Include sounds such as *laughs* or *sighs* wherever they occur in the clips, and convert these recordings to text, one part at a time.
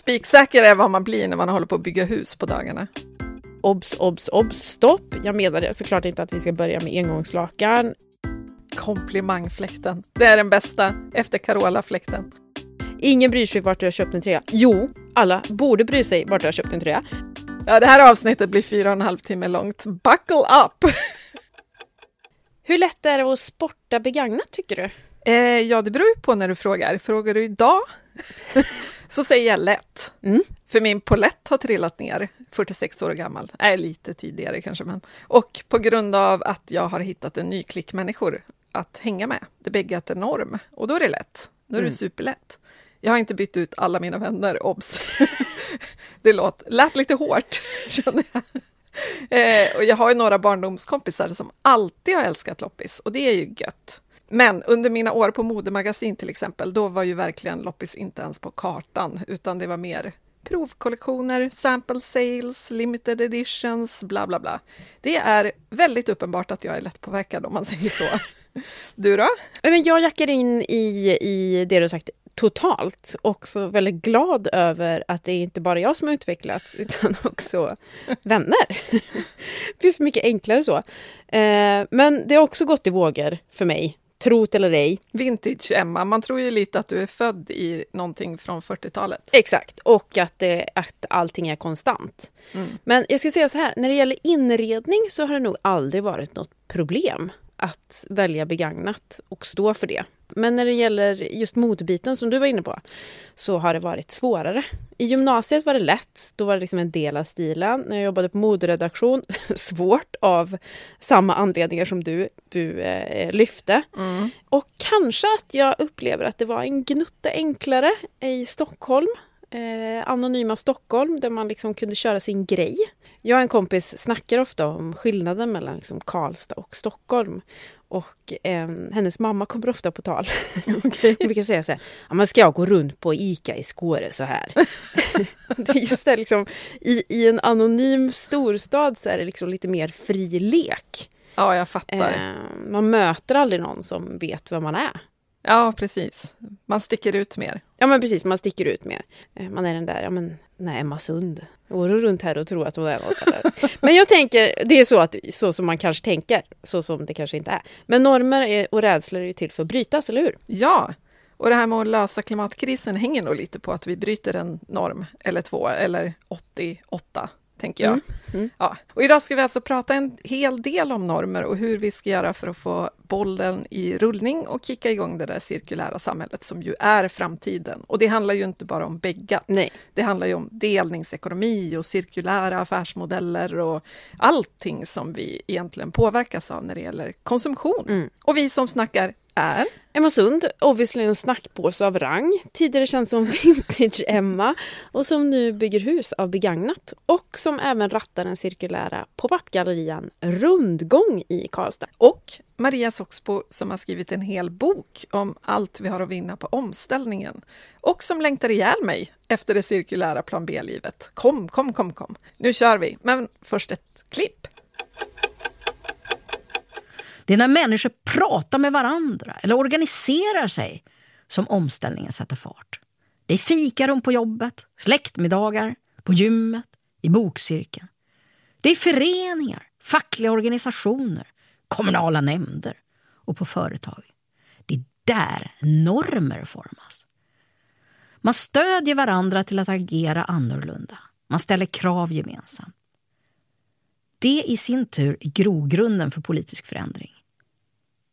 Spiksäker är vad man blir när man håller på att bygga hus på dagarna. Obs, obs, obs, stopp! Jag menade såklart inte att vi ska börja med engångslakan. Komplimangfläkten. Det är den bästa efter Carola-fläkten. Ingen bryr sig vart du har köpt en tröja. Jo, alla borde bry sig vart du har köpt en tröja. Ja, det här avsnittet blir fyra och en halv timme långt. Buckle up! *laughs* Hur lätt är det att sporta begagnat tycker du? Eh, ja, det beror ju på när du frågar. Frågar du idag *laughs* så säger jag lätt. Mm. För min polett har trillat ner, 46 år gammal. Nej, lite tidigare kanske. Men. Och på grund av att jag har hittat en ny klick människor att hänga med. Det bäggat en norm. Och då är det lätt. Då är det Mm. superlätt. Jag har inte bytt ut alla mina vänner, obs. *laughs* det låt, lät lite hårt, *laughs* kände jag. Eh, och jag har ju några barndomskompisar som alltid har älskat loppis och det är ju gött. Men under mina år på modemagasin till exempel, då var ju verkligen loppis inte ens på kartan, utan det var mer provkollektioner, sample sales, limited editions, bla bla bla. Det är väldigt uppenbart att jag är lättpåverkad om man säger så. *laughs* Du då? Men jag jackar in i, i det du sagt totalt. Också väldigt glad över att det är inte bara jag som har utvecklats utan *laughs* också vänner. *laughs* det så mycket enklare så. Eh, men det har också gått i vågor för mig. Trot eller ej. Vintage Emma, man tror ju lite att du är född i någonting från 40-talet. Exakt, och att, det, att allting är konstant. Mm. Men jag ska säga så här, när det gäller inredning så har det nog aldrig varit något problem att välja begagnat och stå för det. Men när det gäller just modebiten som du var inne på så har det varit svårare. I gymnasiet var det lätt, då var det liksom en del av stilen. När jag jobbade på moderedaktion, *laughs* svårt av samma anledningar som du, du eh, lyfte. Mm. Och kanske att jag upplever att det var en gnutta enklare i Stockholm. Eh, anonyma Stockholm där man liksom kunde köra sin grej. Jag och en kompis snackar ofta om skillnaden mellan liksom Karlstad och Stockholm. Och eh, hennes mamma kommer ofta på tal. *laughs* *laughs* Hon brukar säga så här, ja, ska jag gå runt på ICA i Skåre så här? *laughs* det är just det, liksom, i, I en anonym storstad så är det liksom lite mer fri lek. Ja, jag fattar. Eh, man möter aldrig någon som vet vem man är. Ja, precis. Man sticker ut mer. Ja men precis, man sticker ut mer. Eh, Man är den där, ja men, nej Emma Sund. Går runt här och tror att hon är något eller? *laughs* Men jag tänker, det är så, att, så som man kanske tänker, så som det kanske inte är. Men normer är, och rädslor är ju till för att brytas, eller hur? Ja, och det här med att lösa klimatkrisen hänger nog lite på att vi bryter en norm eller två eller 88, tänker jag. Mm, mm. Ja. Och idag ska vi alltså prata en hel del om normer och hur vi ska göra för att få bollen i rullning och kicka igång det där cirkulära samhället som ju är framtiden. Och det handlar ju inte bara om bäggat. Nej. Det handlar ju om delningsekonomi och cirkulära affärsmodeller och allting som vi egentligen påverkas av när det gäller konsumtion. Mm. Och vi som snackar är Emma Sund, obviously en snackpåse av rang, tidigare känd som *laughs* Vintage-Emma och som nu bygger hus av begagnat och som även rattar den cirkulära pop-up-gallerian Rundgång i Karlstad. och Maria Soxbo som har skrivit en hel bok om allt vi har att vinna på omställningen och som längtar ihjäl mig efter det cirkulära plan B-livet. Kom, kom, kom, kom. Nu kör vi, men först ett klipp. Det är när människor pratar med varandra eller organiserar sig som omställningen sätter fart. Det är fikarum på jobbet, släktmiddagar, på gymmet, i bokcirkeln. Det är föreningar, fackliga organisationer, kommunala nämnder och på företag. Det är där normer formas. Man stödjer varandra till att agera annorlunda. Man ställer krav gemensamt. Det i sin tur är grogrunden för politisk förändring.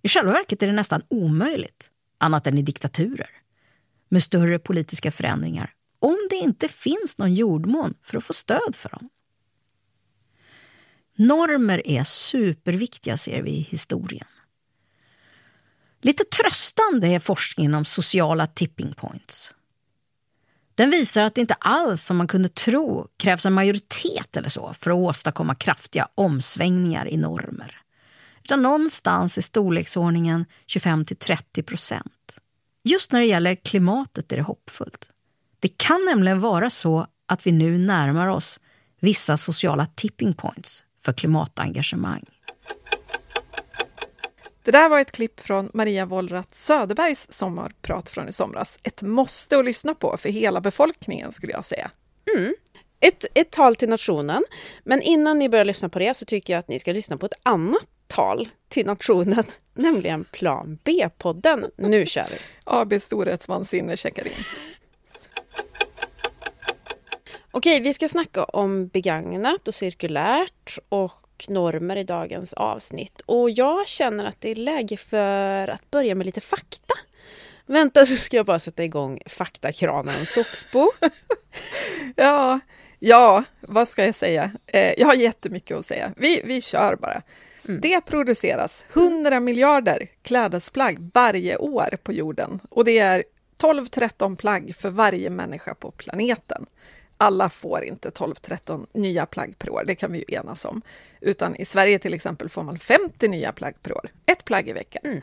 I själva verket är det nästan omöjligt, annat än i diktaturer, med större politiska förändringar om det inte finns någon jordmån för att få stöd för dem. Normer är superviktiga, ser vi i historien. Lite tröstande är forskningen om sociala tipping points. Den visar att det inte alls, som man kunde tro, krävs en majoritet eller så för att åstadkomma kraftiga omsvängningar i normer. Utan någonstans i storleksordningen 25-30 procent. Just när det gäller klimatet är det hoppfullt. Det kan nämligen vara så att vi nu närmar oss vissa sociala tipping points för klimatengagemang. Det där var ett klipp från Maria Wollratz Söderbergs sommarprat från i somras. Ett måste att lyssna på för hela befolkningen skulle jag säga. Mm. Ett, ett tal till nationen. Men innan ni börjar lyssna på det så tycker jag att ni ska lyssna på ett annat tal till nationen, *laughs* nämligen Plan B-podden. Nu kör vi! AB Storhetsvansinne checkar in. Okej, vi ska snacka om begagnat och cirkulärt och normer i dagens avsnitt. Och jag känner att det är läge för att börja med lite fakta. Vänta så ska jag bara sätta igång faktakranen Soxbo. *laughs* ja, ja, vad ska jag säga? Eh, jag har jättemycket att säga. Vi, vi kör bara. Mm. Det produceras 100 miljarder klädesplagg varje år på jorden och det är 12-13 plagg för varje människa på planeten alla får inte 12-13 nya plagg per år, det kan vi ju enas om. Utan i Sverige till exempel får man 50 nya plagg per år, ett plagg i veckan. Mm.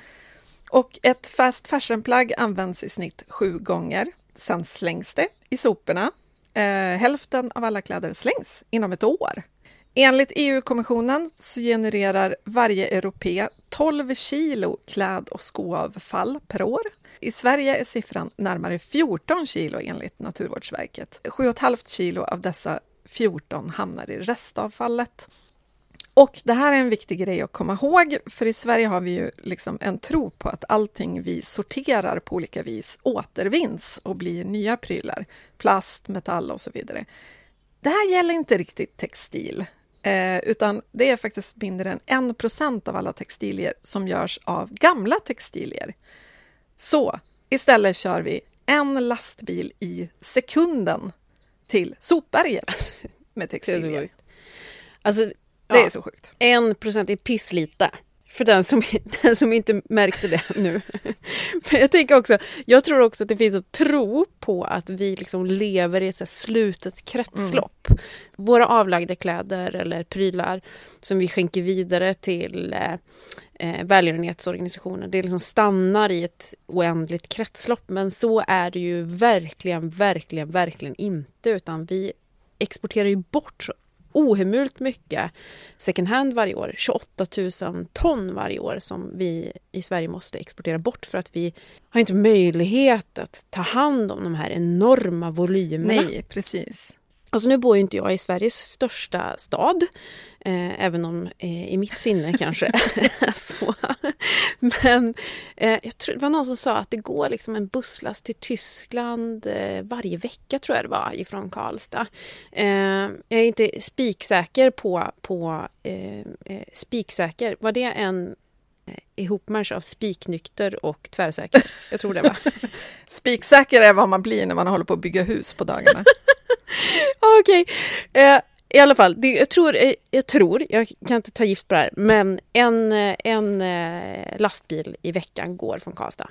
Och ett fast fashion-plagg används i snitt sju gånger, sen slängs det i soporna. Eh, hälften av alla kläder slängs inom ett år. Enligt EU-kommissionen så genererar varje europe 12 kilo kläd och skoavfall per år. I Sverige är siffran närmare 14 kilo enligt Naturvårdsverket. 7,5 kilo av dessa 14 hamnar i restavfallet. Och det här är en viktig grej att komma ihåg, för i Sverige har vi ju liksom en tro på att allting vi sorterar på olika vis återvinns och blir nya prylar. Plast, metall och så vidare. Det här gäller inte riktigt textil, eh, utan det är faktiskt mindre än 1 av alla textilier som görs av gamla textilier. Så istället kör vi en lastbil i sekunden till sopberget *laughs* med textilier. Alltså, det är så sjukt. En procent är pisslite. För den som, *laughs* den som inte märkte det nu. *laughs* Men jag tänker också, jag tror också att det finns en tro på att vi liksom lever i ett så slutet kretslopp. Mm. Våra avlagda kläder eller prylar som vi skänker vidare till eh, eh, välgörenhetsorganisationer. Det liksom stannar i ett oändligt kretslopp. Men så är det ju verkligen, verkligen, verkligen inte. Utan vi exporterar ju bort ohemult mycket second hand varje år. 28 000 ton varje år som vi i Sverige måste exportera bort för att vi har inte möjlighet att ta hand om de här enorma volymerna. Nej, precis. Alltså nu bor ju inte jag i Sveriges största stad, eh, även om eh, i mitt sinne kanske *laughs* *laughs* så. Men eh, jag tror, det var någon som sa att det går liksom en busslast till Tyskland eh, varje vecka, tror jag det var, ifrån Karlstad. Eh, jag är inte spiksäker på, på eh, spiksäker, var det en ihopmarsch av spiknykter och tvärsäker. Jag tror det var. *laughs* Spiksäker är vad man blir när man håller på att bygga hus på dagarna. *laughs* Ah, okej. Okay. Eh, I alla fall, det, jag, tror, eh, jag tror, jag kan inte ta gift på det här, men en, eh, en eh, lastbil i veckan går från Karlstad.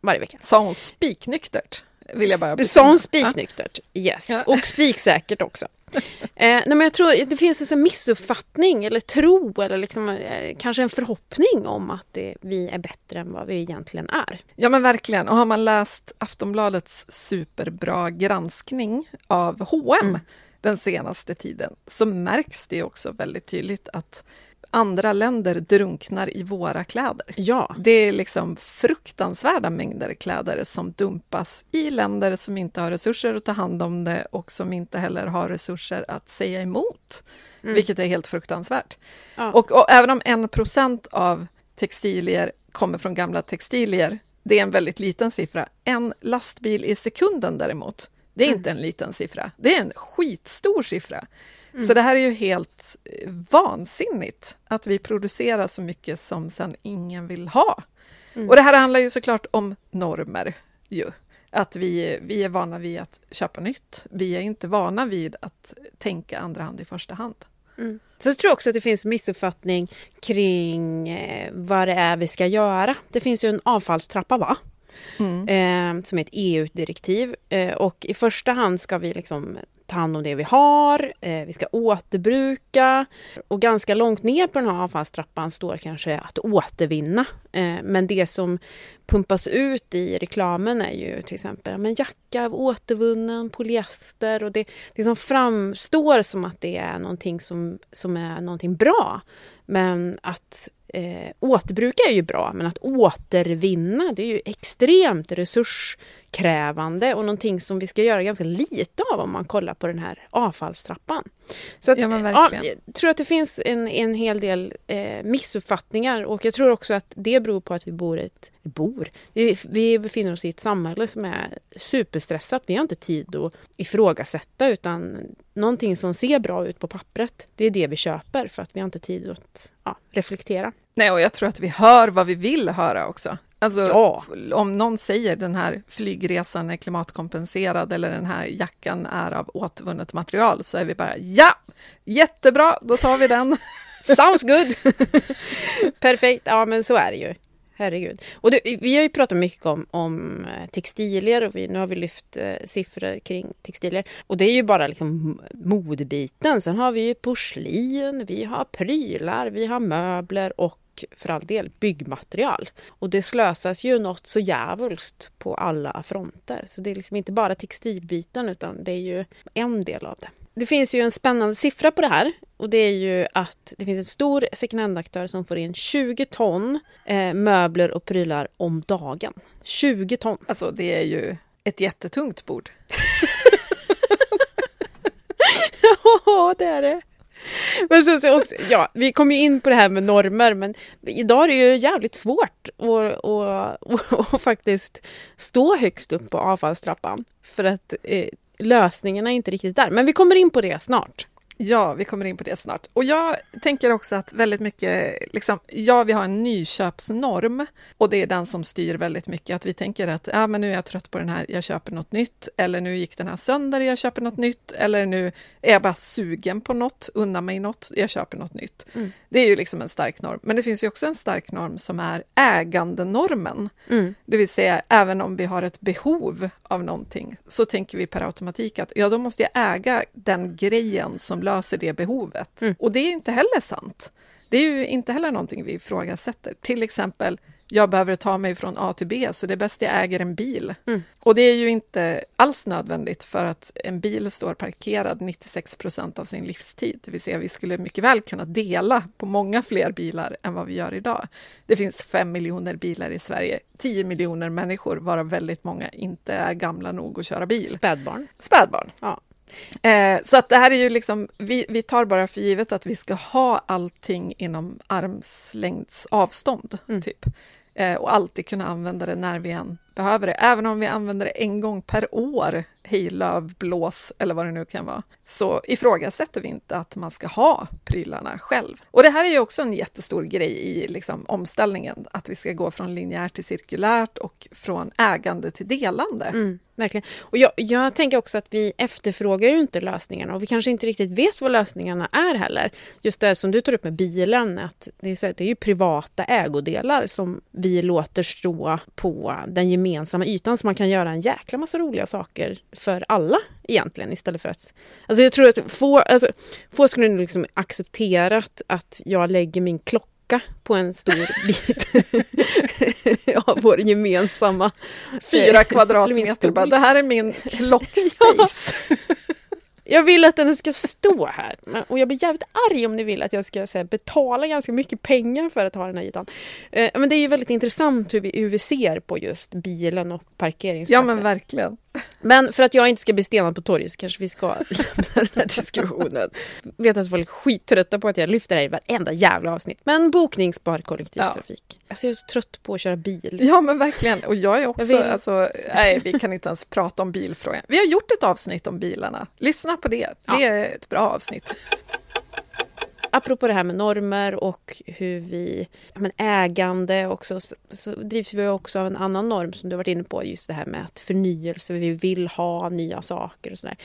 Varje vecka. Sa hon spiknyktert? Vill jag bara Sa hon spiknyktert? Yes. Ja. Och spiksäkert också. *laughs* eh, nej, men jag tror det finns en missuppfattning eller tro eller liksom, eh, kanske en förhoppning om att det, vi är bättre än vad vi egentligen är. Ja men verkligen. Och har man läst Aftonbladets superbra granskning av H&M mm. den senaste tiden så märks det också väldigt tydligt att andra länder drunknar i våra kläder. Ja. Det är liksom fruktansvärda mängder kläder som dumpas i länder som inte har resurser att ta hand om det och som inte heller har resurser att säga emot, mm. vilket är helt fruktansvärt. Ja. Och, och, även om en procent av textilier kommer från gamla textilier, det är en väldigt liten siffra. En lastbil i sekunden däremot, det är mm. inte en liten siffra, det är en skitstor siffra. Mm. Så det här är ju helt eh, vansinnigt, att vi producerar så mycket som sen ingen vill ha. Mm. Och det här handlar ju såklart om normer. Ju. Att vi, vi är vana vid att köpa nytt. Vi är inte vana vid att tänka andra hand i första hand. Mm. Så jag tror också att det finns missuppfattning kring eh, vad det är vi ska göra. Det finns ju en avfallstrappa, va? Mm. Eh, som är ett EU-direktiv. Eh, och i första hand ska vi liksom ta hand om det vi har, eh, vi ska återbruka och ganska långt ner på den här avfallstrappan står kanske att återvinna. Eh, men det som pumpas ut i reklamen är ju till exempel men jacka av återvunnen polyester och det, det som framstår som att det är någonting som, som är någonting bra. Men att eh, återbruka är ju bra, men att återvinna det är ju extremt resurs resurskrävande och någonting som vi ska göra ganska lite av om man kollar på den här avfallstrappan. Så att, Ja, men ja, jag tror att det finns en, en hel del eh, missuppfattningar och jag tror också att det beror på att vi bor i ett bor. Vi, vi befinner oss i ett samhälle som är superstressat. Vi har inte tid att ifrågasätta utan någonting som ser bra ut på pappret, det är det vi köper för att vi har inte tid att ja, reflektera. Nej, och jag tror att vi hör vad vi vill höra också. Alltså, Ja. om någon säger den här flygresan är klimatkompenserad eller den här jackan är av återvunnet material så är vi bara ja, jättebra, då tar vi den. *laughs* Sounds good! *laughs* Perfekt, ja men så är det ju. Herregud. Och det, vi har ju pratat mycket om, om eh, textilier och vi, nu har vi lyft eh, siffror kring textilier. Och det är ju bara liksom modebiten. Sen har vi ju porslin, vi har prylar, vi har möbler och för all del byggmaterial. Och det slösas ju något så jävulst på alla fronter. Så det är liksom inte bara textilbiten utan det är ju en del av det. Det finns ju en spännande siffra på det här och det är ju att det finns en stor second hand-aktör som får in 20 ton eh, möbler och prylar om dagen. 20 ton! Alltså, det är ju ett jättetungt bord. *laughs* Ja, det är det! Men sen så också, ja, vi kom ju in på det här med normer, men idag är det ju jävligt svårt att, att, att, att faktiskt stå högst upp på avfallstrappan. För att eh, lösningarna är inte riktigt där. Men vi kommer in på det snart. Ja, vi kommer in på det snart. Och jag tänker också att väldigt mycket, liksom, ja, vi har en nyköpsnorm och det är den som styr väldigt mycket. Att vi tänker att ja, men nu är jag trött på den här, jag köper något nytt. Eller nu gick den här sönder, jag köper något nytt. Eller nu är jag bara sugen på något, unna mig något, jag köper något nytt. Mm. Det är ju liksom en stark norm. Men det finns ju också en stark norm som är ägandenormen. Mm. Det vill säga, även om vi har ett behov av någonting så tänker vi per automatik att ja, då måste jag äga den grejen som löser det behovet. Mm. Och det är inte heller sant. Det är ju inte heller någonting vi ifrågasätter. Till exempel, jag behöver ta mig från A till B, så det är bäst jag äger en bil. Mm. Och det är ju inte alls nödvändigt för att en bil står parkerad 96 procent av sin livstid. Det vill säga, vi skulle mycket väl kunna dela på många fler bilar än vad vi gör idag. Det finns fem miljoner bilar i Sverige, 10 miljoner människor, varav väldigt många inte är gamla nog att köra bil. Spädbarn. Spädbarn. Ja. Eh, så att det här är ju liksom, vi, vi tar bara för givet att vi ska ha allting inom armslängds avstånd, Mm. typ. Eh, och alltid kunna använda det när vi än behöver det. Även om vi använder det en gång per år, hej lövblås eller vad det nu kan vara, så ifrågasätter vi inte att man ska ha prylarna själv. Och det här är ju också en jättestor grej i liksom, omställningen, att vi ska gå från linjärt till cirkulärt och från ägande till delande. Mm, verkligen. Och jag, jag tänker också att vi efterfrågar ju inte lösningarna och vi kanske inte riktigt vet vad lösningarna är heller. Just det som du tar upp med bilen, att det är, så att det är ju privata ägodelar som vi låter stå på den gemensamma ytan så man kan göra en jäkla massa roliga saker för alla egentligen istället för att... Alltså jag tror att få, alltså, få skulle nog liksom acceptera att, jag lägger min klocka på en stor *laughs* bit *laughs* av vår gemensamma Fyra min kvadratmeter, bara, det här är min klockspace. *laughs* Jag vill att den ska stå här. Och jag blir jävligt arg om ni vill att jag ska här, betala ganska mycket pengar för att ha den här ytan. Eh, men det är ju väldigt intressant hur vi, hur vi ser på just bilen och parkeringsplatser. Ja, men verkligen. Men för att jag inte ska bli stenad på torget så kanske vi ska *laughs* lämna den här diskussionen. Jag vet att folk är skittrötta på att jag lyfter det här i varenda jävla avsnitt. Men bokningsbar kollektivtrafik. Alltså jag är så trött på att köra bil. Ja, men verkligen. Och jag är också, Jag vill- alltså, nej, vi kan inte ens prata om bilfrågan. Vi har gjort ett avsnitt om bilarna. Lyssna på det. Det är ett bra avsnitt. Apropå det här med normer och hur vi, men ägande också, så, så drivs vi också av en annan norm som du varit inne på, just det här med att förnyelse, vi vill ha nya saker och sådär.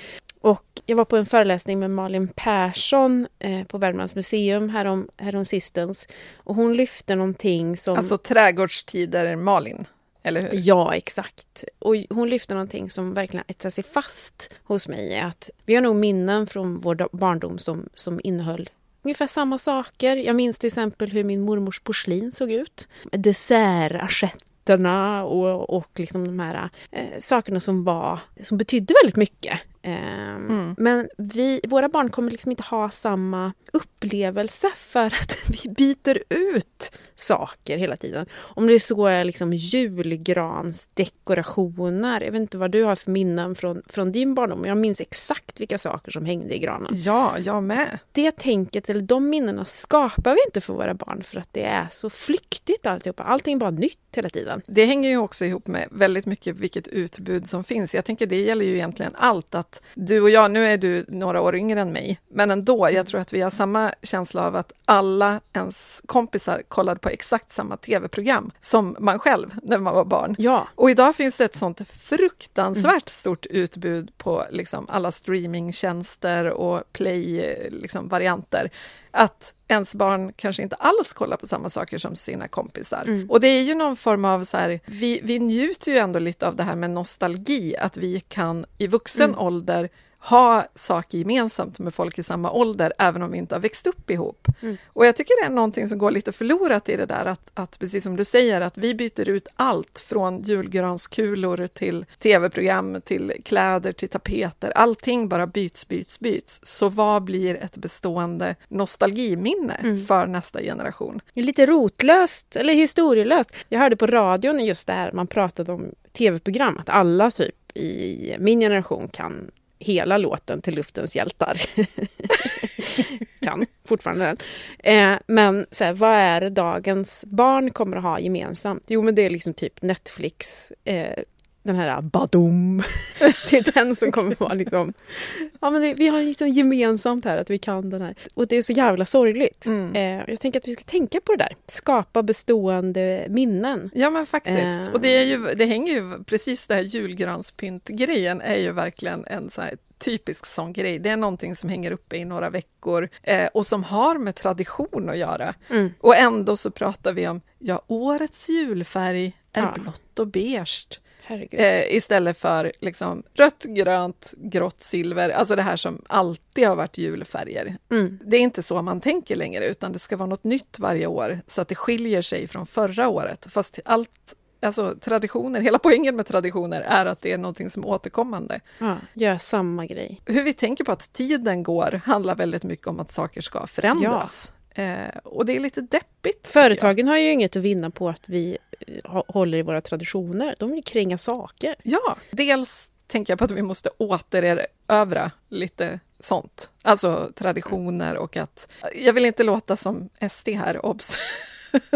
Och jag var på en föreläsning med Malin Persson eh, på Värmlands museum härom, härom sistens och hon lyfte någonting som... Alltså trädgårdstider Malin, eller hur? Ja, exakt. Och hon lyfte någonting som verkligen etsar sig fast hos mig. Att vi har nog minnen från vår barndom som, som innehöll ungefär samma saker. Jag minns till exempel hur min mormors porslin såg ut. Dessertassietterna och, och liksom de här eh, sakerna som, var, som betydde väldigt mycket. Eh, Mm. Men vi, våra barn kommer liksom inte ha samma upplevelse för att *laughs* vi byter ut saker hela tiden. Om det så är liksom julgransdekorationer. Jag vet inte vad du har för minnen från, från din barndom. Jag minns exakt vilka saker som hängde i granen. Ja, jag med. Det tänket, eller de minnena, skapar vi inte för våra barn för att det är så flyktigt alltihopa. Allting är bara nytt hela tiden. Det hänger ju också ihop med väldigt mycket vilket utbud som finns. Jag tänker det gäller ju egentligen allt, att du och jag, nu är du några år yngre än mig, men ändå, jag tror att vi har samma känsla av att alla ens kompisar kollade på exakt samma tv-program som man själv när man var barn. Ja. Och idag finns det ett sånt fruktansvärt mm. stort utbud på liksom alla streamingtjänster och play-varianter. Liksom, att ens barn kanske inte alls kollar på samma saker som sina kompisar. Mm. Och det är ju någon form av så här, vi, vi njuter ju ändå lite av det här med nostalgi, att vi kan i vuxen mm. ålder ha saker gemensamt med folk i samma ålder, även om vi inte har växt upp ihop. Mm. Och jag tycker det är någonting som går lite förlorat i det där, att, att precis som du säger, att vi byter ut allt från julgranskulor till tv-program, till kläder, till tapeter. Allting bara byts, byts, byts. Så vad blir ett bestående nostalgiminne mm. för nästa generation? Lite rotlöst, eller historielöst. Jag hörde på radion just det här, man pratade om tv-program, att alla typ i min generation kan hela låten till Luftens hjältar. *laughs* kan fortfarande den. Eh, men så här, vad är det dagens barn kommer att ha gemensamt? Jo, men det är liksom typ Netflix, eh, den här badum. *laughs* det är den som kommer vara liksom... Ja, men det, vi har liksom gemensamt här att vi kan den här. Och det är så jävla sorgligt. Mm. Eh, jag tänker att vi ska tänka på det där. Skapa bestående minnen. Ja, men faktiskt. Eh. Och det, är ju, det hänger ju... Precis det här julgranspynt-grejen är ju verkligen en så här typisk sån grej. Det är någonting som hänger uppe i några veckor eh, och som har med tradition att göra. Mm. Och ändå så pratar vi om, ja, årets julfärg är ja. blått och beige. Eh, istället för liksom, rött, grönt, grått, silver, alltså det här som alltid har varit julfärger. Mm. Det är inte så man tänker längre, utan det ska vara något nytt varje år, så att det skiljer sig från förra året. Fast allt Alltså traditioner, hela poängen med traditioner är att det är någonting som är återkommande. Ja, gör samma grej. Hur vi tänker på att tiden går handlar väldigt mycket om att saker ska förändras. Ja. Eh, och det är lite deppigt. Företagen har ju inget att vinna på att vi eh, håller i våra traditioner. De vill kränga saker. Ja, dels tänker jag på att vi måste återerövra lite sånt. Alltså traditioner och att... Jag vill inte låta som SD här, obs.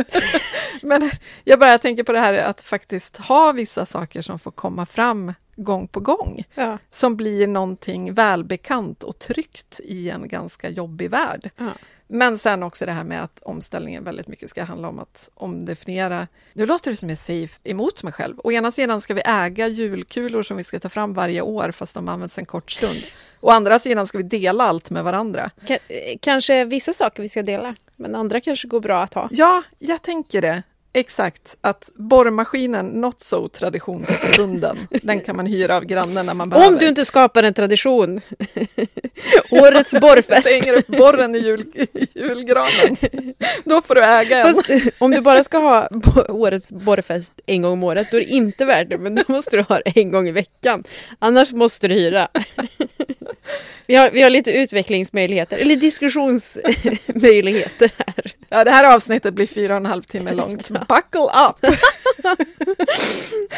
*laughs* Men jag bara tänker på det här att faktiskt ha vissa saker som får komma fram gång på gång, ja. som blir någonting välbekant och tryggt i en ganska jobbig värld. Ja. Men sen också det här med att omställningen väldigt mycket ska handla om att omdefiniera. Nu låter det som jag säger emot mig själv. Å ena sidan ska vi äga julkulor som vi ska ta fram varje år fast de används en kort stund. Å andra sidan ska vi dela allt med varandra. K kanske vissa saker vi ska dela, men andra kanske går bra att ha. Ja, jag tänker det. Exakt, att borrmaskinen, not so traditionsbunden, *laughs* den kan man hyra av grannen när man behöver. Om du inte skapar en tradition! *laughs* Årets borrfest! hänger upp borren i, jul, julgranen. Då får du äga en. Fast, om du bara ska ha årets borrfest en gång om året, då är det inte värt det, men då måste du ha det en gång i veckan. Annars måste du hyra. Vi har, vi har lite utvecklingsmöjligheter, eller diskussionsmöjligheter här. Ja, det här avsnittet blir fyra och en halv timme långt. Buckle up!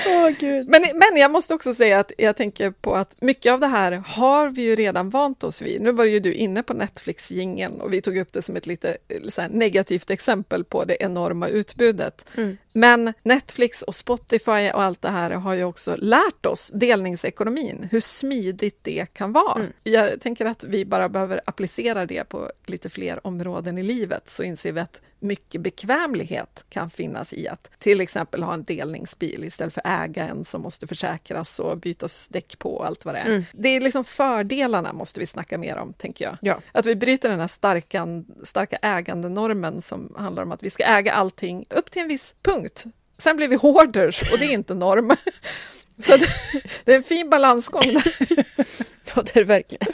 oh, Gud. Men, men jag måste också säga att jag tänker på att mycket av det här har vi ju redan vant oss vid. Nu var ju du inne på Netflix-gingen och vi tog upp det som ett lite här, negativt exempel på det enorma utbudet. Mm. Men Netflix och Spotify och allt det här har ju också lärt oss delningsekonomin, hur smidigt det kan vara. Mm. Jag tänker att vi bara behöver applicera det på lite fler områden i livet, så inser vi att mycket bekvämlighet kan finnas i att till exempel ha en delningsbil istället för äga en som måste försäkras och bytas däck på och allt vad det är. Mm. Det är liksom fördelarna måste vi snacka mer om, tänker jag. Ja. Att vi bryter den här starka, starka ägandenormen som handlar om att vi ska äga allting upp till en viss punkt. Sen blir vi hoarders och det är inte norm. *laughs* Så det, *laughs* det är en fin balansgång. *laughs* ja, det är det verkligen.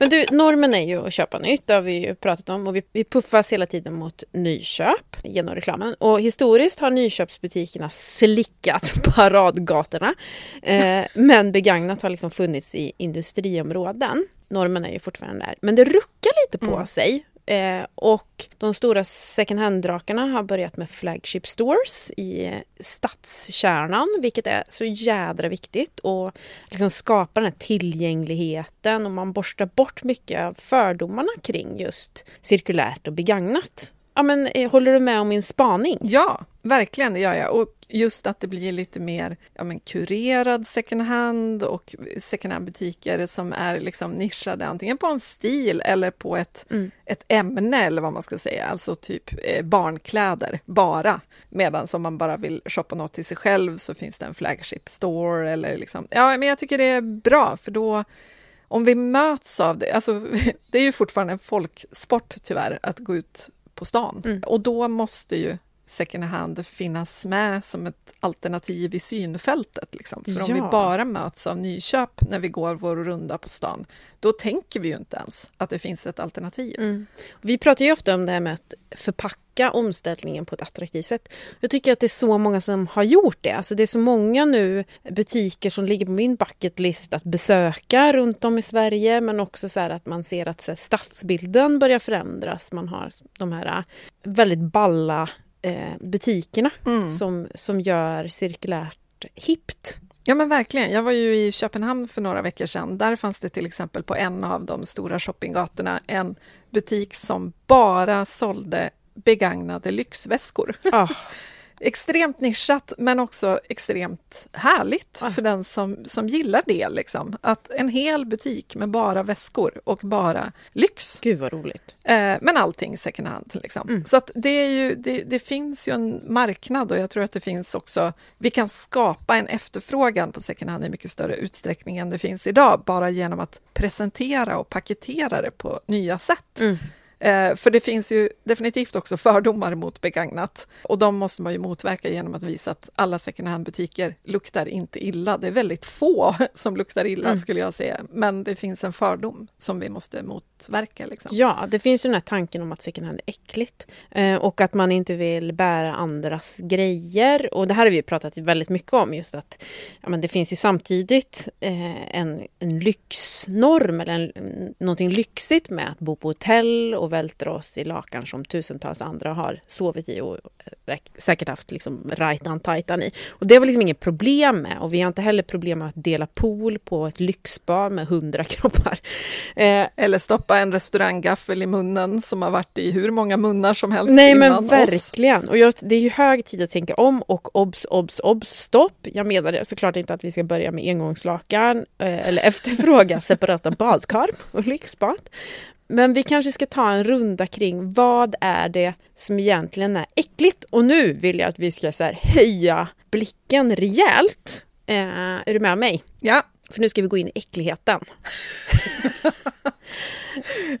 Men du, normen är ju att köpa nytt, det har vi ju pratat om och vi, vi puffas hela tiden mot nyköp genom reklamen. Och historiskt har nyköpsbutikerna slickat *laughs* paradgatorna. Eh, men begagnat har liksom funnits i industriområden. Normen är ju fortfarande där. Men det ruckar lite på Mm. sig. Eh, och de stora second hand-drakarna har börjat med flagship stores i stadskärnan, vilket är så jädra viktigt och liksom skapar den här tillgängligheten och man borstar bort mycket av fördomarna kring just cirkulärt och begagnat. Ja, men eh, håller du med om min spaning? Ja, verkligen, det gör jag. Och just att det blir lite mer ja, men, kurerad second hand och second hand-butiker som är liksom nischade antingen på en stil eller på ett, Mm. ett ämne eller vad man ska säga, alltså typ eh, barnkläder bara. Medan om man bara vill shoppa något till sig själv så finns det en flagship store eller liksom, ja men jag tycker det är bra för då om vi möts av det, alltså *laughs* det är ju fortfarande en folksport tyvärr att gå ut på stan Mm. och då måste ju second hand finnas med som ett alternativ i synfältet. Liksom. För om Ja. vi bara möts av nyköp när vi går vår runda på stan, då tänker vi ju inte ens att det finns ett alternativ. Mm. Vi pratar ju ofta om det här med att förpacka omställningen på ett attraktivt sätt. Jag tycker att det är så många som har gjort det. Alltså det är så många nu butiker som ligger på min bucketlist att besöka runt om i Sverige men också så här att man ser att så här, stadsbilden börjar förändras. Man har de här äh, väldigt balla eh, butikerna Mm. som, som gör cirkulärt hippt. Ja men verkligen. Jag var ju i Köpenhamn för några veckor sedan. Där fanns det till exempel på en av de stora shoppinggatorna en butik som bara sålde begagnade lyxväskor. Ah, *laughs* Extremt nischat men också extremt härligt Ah. för den som, som gillar det. Liksom. Att en hel butik med bara väskor och bara lyx. gud vad roligt. Eh, men allting second hand. Liksom. Mm. Så att det, är ju, det, det finns ju en marknad och jag tror att det finns också, vi kan skapa en efterfrågan på second hand i mycket större utsträckning än det finns idag, bara genom att presentera och paketera det på nya sätt. Mm. Eh, för det finns ju definitivt också fördomar mot begagnat och de måste man ju motverka genom att visa att alla second hand-butiker luktar inte illa. Det är väldigt få *laughs* som luktar illa Mm. skulle jag säga, men det finns en fördom som vi måste motverka. Liksom. Ja, det finns ju den här tanken om att second hand är äckligt eh, och att man inte vill bära andras grejer. Och det här har vi pratat väldigt mycket om, just att ja, men det finns ju samtidigt eh, en, en lyxnorm eller en, någonting lyxigt med att bo på hotell och vältra oss i lakan som tusentals andra har sovit i och eh, säkert haft liksom rajtan tajtan i. Och det var liksom inget problem med och vi har inte heller problem med att dela pool på ett lyxbar med hundra *laughs* kroppar. Eh, Eller stoppa en restauranggaffel i munnen som har varit i hur många munnar som helst Nej men innan oss. verkligen. Och jag, det är ju hög tid att tänka om och obs, obs, obs, stopp. Jag menar såklart inte att vi ska börja med engångslakan eh, eller *laughs* efterfråga separata badkar och lyxbad. Men vi kanske ska ta en runda kring vad är det som egentligen är äckligt? Och nu vill jag att vi ska så här, höja blicken rejält. Eh, är du med mig? Ja, För nu ska vi gå in i äckligheten.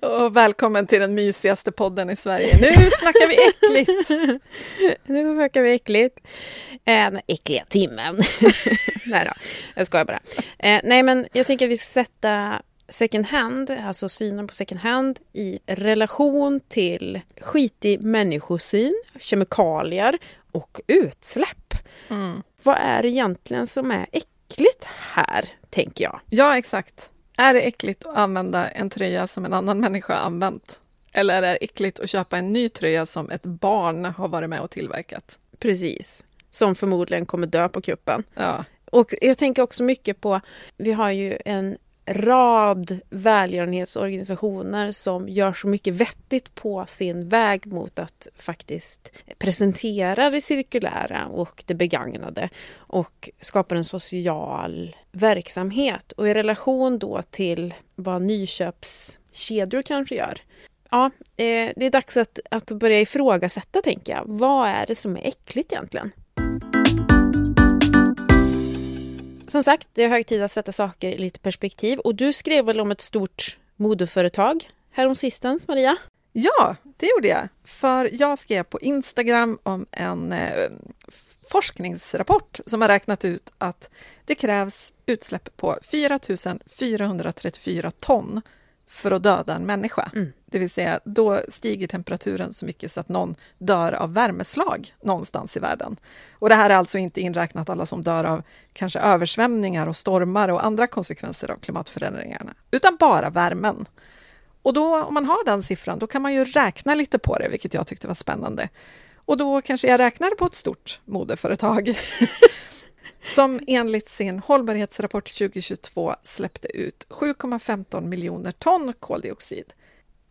*laughs* och välkommen till den mysigaste podden i Sverige. Nu snackar vi äckligt! *laughs* Nu snackar vi äckligt. Eh, äckliga timmen. *laughs* nej då, jag skojar bara. Eh, nej men jag tänker att vi ska sätta second hand, alltså synen på second hand i relation till skitig människosyn, kemikalier och utsläpp. Mm. Vad är det egentligen som är äckligt här, tänker jag? Ja, exakt. Är det äckligt att använda en tröja som en annan människa har använt? Eller är det äckligt att köpa en ny tröja som ett barn har varit med och tillverkat? Precis. Som förmodligen kommer dö på kuppen. Ja, Och jag tänker också mycket på, vi har ju en rad välgörenhetsorganisationer som gör så mycket vettigt på sin väg mot att faktiskt presentera det cirkulära och det begagnade och skapar en social verksamhet. Och i relation då till vad nyköpskedjor kanske gör. Ja, eh, det är dags att, att börja ifrågasätta, tänker jag. Vad är det som är äckligt egentligen? Som sagt, det är hög tid att sätta saker i lite perspektiv. Och du skrev väl om ett stort modeföretag häromsistens, Maria? ja det gjorde jag. För jag skrev på Instagram om en eh, forskningsrapport som har räknat ut att det krävs utsläpp på 4 434 ton för att döda en människa. Mm. Det vill säga, då stiger temperaturen så mycket så att någon dör av värmeslag någonstans i världen. Och det här är alltså inte inräknat alla som dör av kanske översvämningar och stormar och andra konsekvenser av klimatförändringarna, utan bara värmen. Och då, om man har den siffran, då kan man ju räkna lite på det, vilket jag tyckte var spännande. Och då kanske jag räknade på ett stort modeföretag *laughs* som enligt sin hållbarhetsrapport 2022 släppte ut 7,15 miljoner ton koldioxid.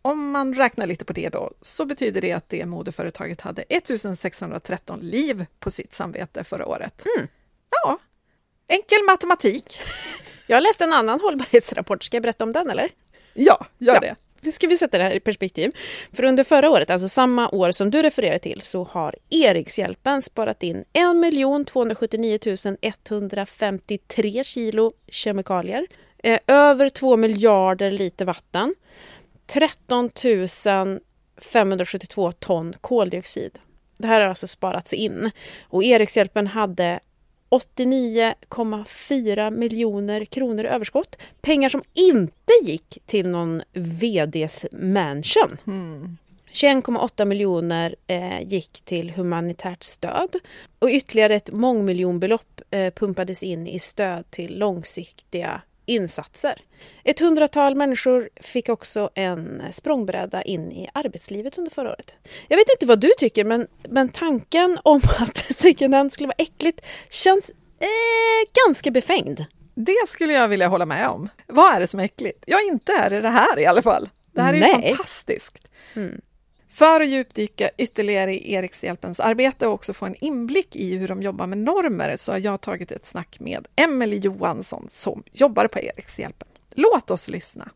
Om man räknar lite på det då, så betyder det att det modeföretaget hade 1613 liv på sitt samvete förra året. Mm. Ja, enkel matematik. *laughs* Jag läste en annan hållbarhetsrapport, ska jag berätta om den eller? Ja, gör ja. det ska vi sätta det här i perspektiv. För under förra året, alltså samma år som du refererar till, så har Erikshjälpen sparat in 1 279 153 kilo kemikalier, eh, över 2 miljarder liter vatten, 13 572 ton koldioxid. Det här har alltså sparats in. Och Erikshjälpen hade 89,4 miljoner kronor i överskott. Pengar som inte gick till någon VDs mansion. Mm. 21,8 miljoner eh, gick till humanitärt stöd och ytterligare ett mångmiljonbelopp eh, pumpades in i stöd till långsiktiga insatser. Ett hundratal människor fick också en språngbräda in i arbetslivet under förra året. Jag vet inte vad du tycker, men, men tanken om *laughs* att second hand skulle vara äckligt känns eh, ganska befängd. Det skulle jag vilja hålla med om. Vad är det som är äckligt? Ja, inte är det det här i alla fall. Det här är Nej. ju fantastiskt. Mm. För att djupdyka ytterligare i Erikshjälpens arbete och också få en inblick i hur de jobbar med normer så har jag tagit ett snack med Emelie Johansson som jobbar på Erikshjälpen. Låt oss lyssna.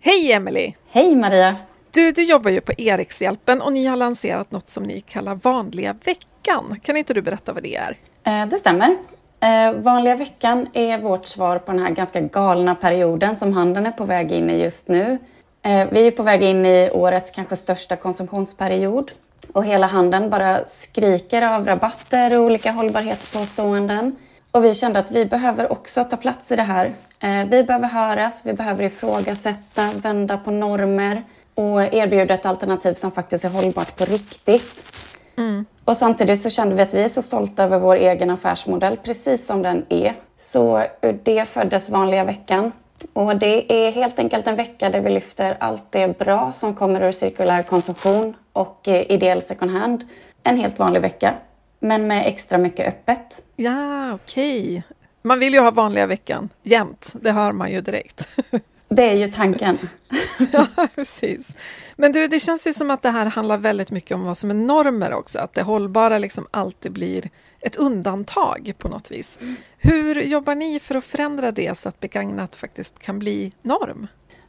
Hej Emelie! Hej Maria! Du, du jobbar ju på Erikshjälpen och ni har lanserat något som ni kallar Vanliga veckan. Kan inte du berätta vad det är? Eh, det stämmer. Eh, vanliga veckan är vårt svar på den här ganska galna perioden som handeln är på väg in i just nu. Eh, vi är på väg in i årets kanske största konsumtionsperiod och hela handeln bara skriker av rabatter och olika hållbarhetspåståenden. Och vi kände att vi behöver också ta plats i det här. Eh, vi behöver höras, vi behöver ifrågasätta, vända på normer och erbjuda ett alternativ som faktiskt är hållbart på riktigt. Mm. Och samtidigt så kände vi att vi är så stolta över vår egen affärsmodell, precis som den är. Så ur det föddes Vanliga veckan. Och det är helt enkelt en vecka där vi lyfter allt det bra som kommer ur cirkulär konsumtion och eh, ideell second hand. En helt vanlig vecka, men med extra mycket öppet. Ja, okej. Okay. Man vill ju ha vanliga veckan jämt, det hör man ju direkt. *laughs* Det är ju tanken. *laughs* ja, precis. Men du, det känns ju som att det här handlar väldigt mycket om vad som är normer också, att det hållbara liksom alltid blir ett undantag på något vis. Mm. Hur jobbar ni för att förändra det så att begagnat faktiskt kan bli norm?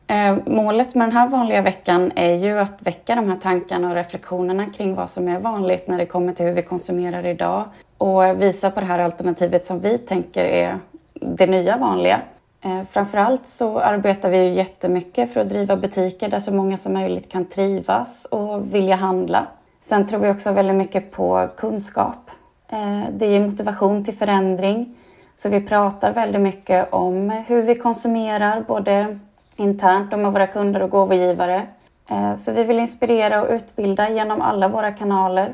Eh, målet med den här vanliga veckan är ju att väcka de här tankarna och reflektionerna kring vad som är vanligt när det kommer till hur vi konsumerar idag och visa på det här alternativet som vi tänker är det nya vanliga. Eh, framförallt så arbetar vi ju jättemycket för att driva butiker där så många som möjligt kan trivas och vilja handla. Sen tror vi också väldigt mycket på kunskap. Eh, det ger motivation till förändring. Så vi pratar väldigt mycket om hur vi konsumerar, både internt och med våra kunder och gåvogivare. Eh, så vi vill inspirera och utbilda genom alla våra kanaler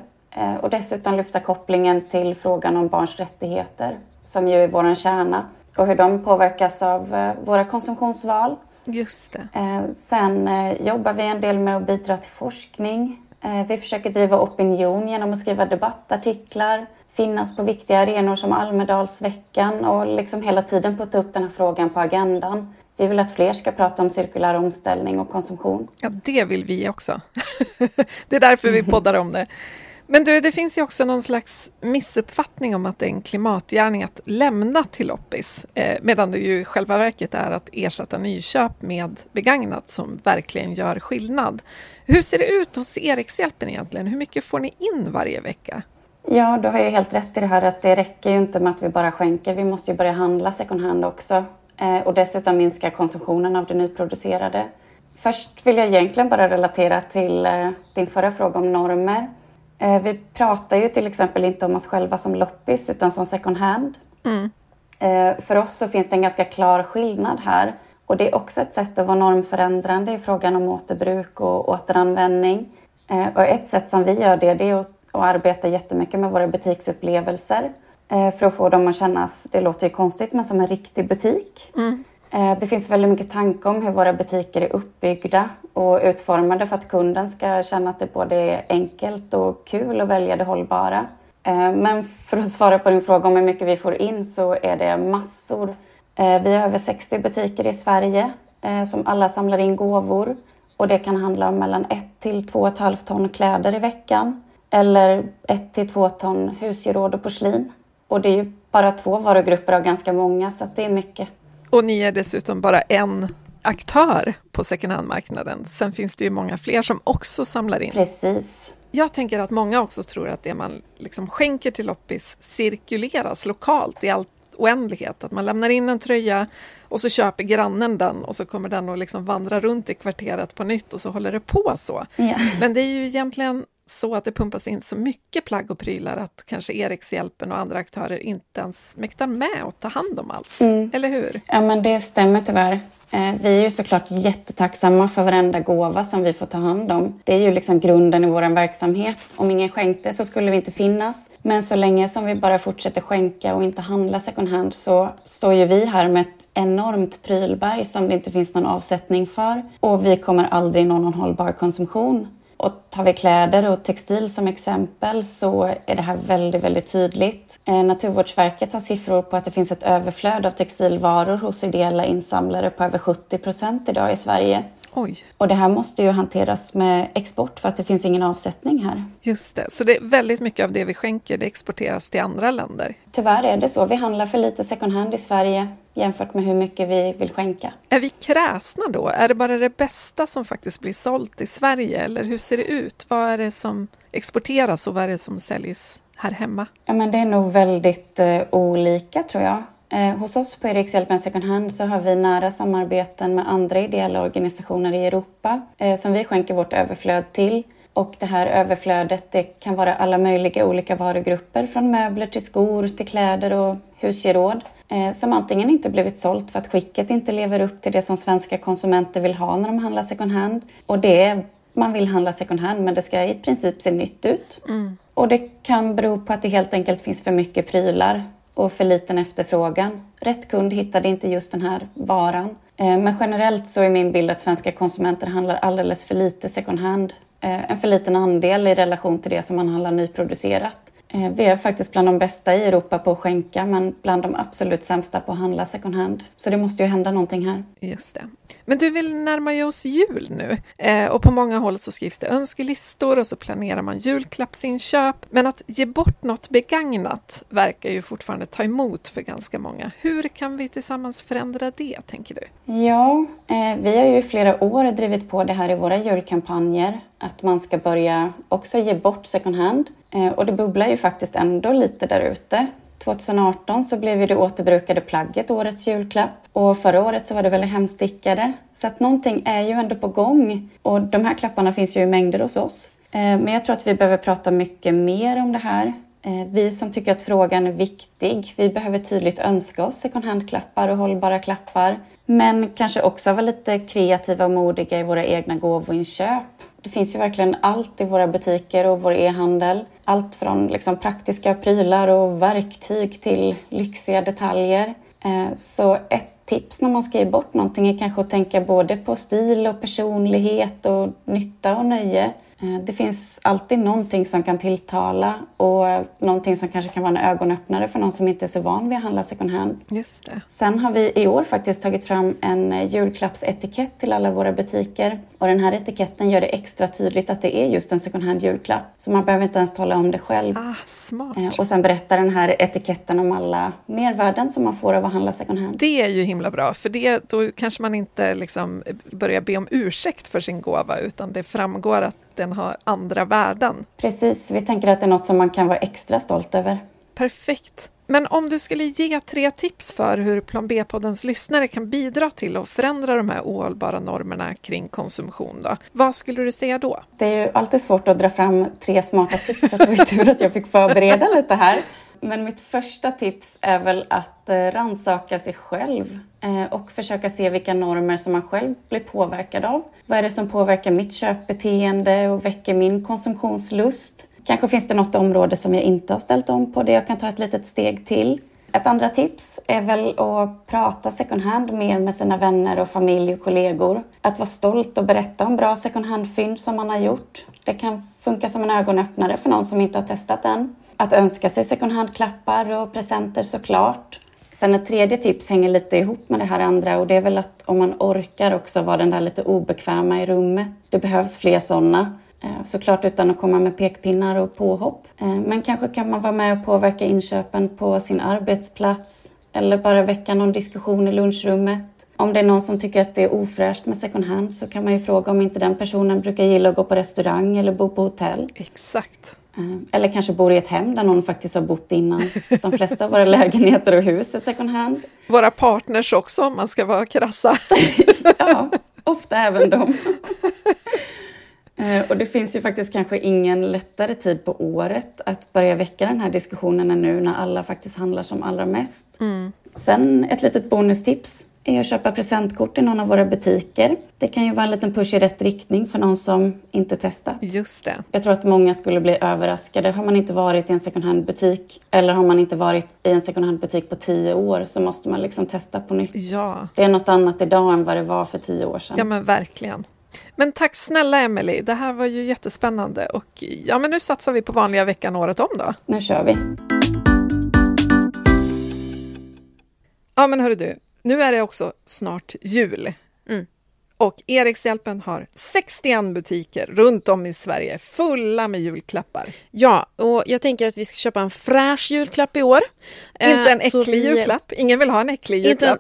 och dessutom lyfta kopplingen till frågan om barns rättigheter, som ju är vår kärna och hur de påverkas av eh, våra konsumtionsval. Just det. Eh, sen eh, jobbar vi en del med att bidra till forskning. Vi försöker driva opinion genom att skriva debattartiklar, finnas på viktiga arenor som Almedalsveckan och liksom hela tiden putta upp den här frågan på agendan. Vi vill att fler ska prata om cirkulär omställning och konsumtion. Ja, det vill vi också. *laughs* det är därför vi poddar om det. Men du, det finns ju också någon slags missuppfattning om att det är en klimatgärning att lämna till loppis, eh, medan det ju i själva verket är att ersätta nyköp med begagnat som verkligen gör skillnad. Hur ser det ut hos Erikshjälpen egentligen? Hur mycket får ni in varje vecka? Ja, du har ju helt rätt i det här att det räcker ju inte med att vi bara skänker. Vi måste ju börja handla second hand också eh, och dessutom minska konsumtionen av det nyproducerade. Först vill jag egentligen bara relatera till eh, din förra fråga om normer. Eh, vi pratar ju till exempel inte om oss själva som loppis utan som second hand. Mm. Eh, för oss så finns det en ganska klar skillnad här och det är också ett sätt att vara normförändrande i frågan om återbruk och återanvändning. Eh, och ett sätt som vi gör det, det är att, att arbeta jättemycket med våra butiksupplevelser eh, för att få dem att kännas, det låter ju konstigt, men som en riktig butik. Mm. Det finns väldigt mycket tanke om hur våra butiker är uppbyggda och utformade för att kunden ska känna att det både är enkelt och kul att välja det hållbara. Men för att svara på din fråga om hur mycket vi får in så är det massor Eh, vi har över 60 butiker i Sverige eh, som alla samlar in gåvor och det kan handla om mellan 1 till 2,5 ton kläder i veckan eller 1 till 2 ton husgeråd och porslin. Och det är ju bara två varugrupper av ganska många så det är mycket. Och ni är dessutom bara en aktör på second hand-marknaden. Sen finns det ju många fler som också samlar in. Precis. Jag tänker att många också tror att det man liksom skänker till loppis cirkuleras lokalt i allt oändlighet. Att man lämnar in en tröja och så köper grannen den och så kommer den att liksom vandra runt i kvarteret på nytt och så håller det på så. Yeah. Men det är ju egentligen så att det pumpas in så mycket plagg och prylar att kanske Erikshjälpen och andra aktörer inte ens mäktar med att ta hand om allt. Mm. Eller hur? Ja, men det stämmer tyvärr. Eh, vi är ju såklart jättetacksamma för varenda gåva som vi får ta hand om. Det är ju liksom grunden i vår verksamhet. Om ingen skänkte så skulle vi inte finnas. Men så länge som vi bara fortsätter skänka och inte handla second hand så står ju vi här med ett enormt prylberg som det inte finns någon avsättning för. Och vi kommer aldrig nå någon hållbar konsumtion. Och tar vi kläder och textil som exempel så är det här väldigt, väldigt tydligt. Eh, Naturvårdsverket har siffror på att det finns ett överflöd av textilvaror hos ideella insamlare på över 70 procent idag i Sverige. Oj. Och det här måste ju hanteras med export för att det finns ingen avsättning här. Just det, så det är väldigt mycket av det vi skänker det exporteras till andra länder. Tyvärr är det så. Vi handlar för lite second hand i Sverige jämfört med hur mycket vi vill skänka. Är vi kräsna då? Är det bara det bästa som faktiskt blir sålt i Sverige eller hur ser det ut? Vad är det som exporteras och vad är det som säljs här hemma? Ja, men det är nog väldigt eh, olika tror jag. Eh, hos oss på Erikshjälpen Second Hand så har vi nära samarbeten med andra ideella organisationer i Europa eh, som vi skänker vårt överflöd till. Och det här överflödet det kan vara alla möjliga olika varugrupper från möbler till skor till kläder och husgeråd eh, som antingen inte blivit sålt för att skicket inte lever upp till det som svenska konsumenter vill ha när de handlar second hand. Och det är man vill handla second hand men det ska i princip se nytt ut. Mm. Och det kan bero på att det helt enkelt finns för mycket prylar och för liten efterfrågan. Rätt kund hittade inte just den här varan. Eh, men generellt så är min bild att svenska konsumenter handlar alldeles för lite second hand. Eh, en för liten andel i relation till det som man handlar nyproducerat. Eh, vi är faktiskt bland de bästa i Europa på att skänka men bland de absolut sämsta på att handla second hand. Så det måste ju hända någonting här. Just det. Men du vill närma ju oss jul nu eh, och på många håll så skrivs det önskelistor och så planerar man julklappsinköp. Men att ge bort något begagnat verkar ju fortfarande ta emot för ganska många. Hur kan vi tillsammans förändra det, tänker du? Ja, eh, vi har ju i flera år drivit på det här i våra julkampanjer att man ska börja också ge bort second hand. Eh, och det bubblar ju faktiskt ändå lite där ute. 2018 så blev ju det återbrukade plagget årets julklapp och förra året så var det väl hemstickade. Så att någonting är ju ändå på gång och de här klapparna finns ju i mängder hos oss. Eh, men jag tror att vi behöver prata mycket mer om det här. Eh, vi som tycker att frågan är viktig, vi behöver tydligt önska oss second hand-klappar och hållbara klappar. Men kanske också vara lite kreativa och modiga i våra egna gåvoinköp. Det finns ju verkligen allt i våra butiker och vår e-handel. Allt från liksom praktiska prylar och verktyg till lyxiga detaljer. Eh, så ett tips när man ska ge bort någonting är kanske att tänka både på stil och personlighet och nytta och nöje. Eh, det finns alltid någonting som kan tilltala och någonting som kanske kan vara en ögonöppnare för någon som inte är så van vid att handla second hand. Just det. Sen har vi i år faktiskt tagit fram en julklappsetikett till alla våra butiker. Och den här etiketten gör det extra tydligt att det är just en second hand julklapp. Så man behöver inte ens tala om det själv. Ah, smart. Eh, och sen berättar den här etiketten om alla mervärden som man får av att handla second hand. Det är ju himla bra, för det, då kanske man inte liksom börjar be om ursäkt för sin gåva, utan det framgår att den har andra värden. Precis, vi tänker att det är något som man kan vara extra stolt över. Perfekt. Men om du skulle ge tre tips för hur Plan B-poddens lyssnare kan bidra till att förändra de här ohållbara normerna kring konsumtion, då, vad skulle du säga då? Det är ju alltid svårt att dra fram tre smarta tips, så det var tur att jag fick förbereda lite här men mitt första tips är väl att eh, ransaka sig själv eh, och försöka se vilka normer som man själv blir påverkad av. Vad är det som påverkar mitt köpbeteende och väcker min konsumtionslust? Kanske finns det något område som jag inte har ställt om på det jag kan ta ett litet steg till. Ett andra tips är väl att prata second hand mer med sina vänner och familj och kollegor. Att vara stolt och berätta om bra second hand-fynd som man har gjort. Det kan funka som en ögonöppnare för någon som inte har testat än. Att önska sig second hand-klappar och presenter såklart. Sen ett tredje tips hänger lite ihop med det här andra och det är väl att om man orkar också vara den där lite obekväma i rummet. Det behövs fler sådana. Eh, såklart utan att komma med pekpinnar och påhopp. Eh, men kanske kan man vara med och påverka inköpen på sin arbetsplats eller bara väcka någon diskussion i lunchrummet. Om det är någon som tycker att det är ofräscht med second hand så kan man ju fråga om inte den personen brukar gilla att gå på restaurang eller bo på hotell. Exakt. Eh, eller kanske bor i ett hem där någon faktiskt har bott innan. De flesta av våra *laughs* lägenheter och hus är second hand. Våra partners också, om man ska vara krassa. *laughs* ja, ofta även de. Eh, och det finns ju faktiskt kanske ingen lättare tid på året att börja väcka den här diskussionen än nu när alla faktiskt handlar som allra mest. Mm. Sen ett litet bonustips är att köpa presentkort i någon av våra butiker. Det kan ju vara en liten push i rätt riktning för någon som inte testat. Just det. Jag tror att många skulle bli överraskade. Har man inte varit i en second hand-butik eller har man inte varit i en second hand-butik på tio år så måste man liksom testa på nytt. Ja. Det är något annat idag än vad det var för tio år sedan. Ja men verkligen. Men tack snälla Emelie, det här var ju jättespännande och ja men nu satsar vi på vanliga veckan året om då. Nu kör vi! Ja men hörru du, nu är det också snart jul. Mm. Och Erikshjälpen har 61 butiker runt om i Sverige fulla med julklappar. Ja, och jag tänker att vi ska köpa en fräsch julklapp i år. Inte en äcklig vi... julklapp. Ingen vill ha en äcklig julklapp.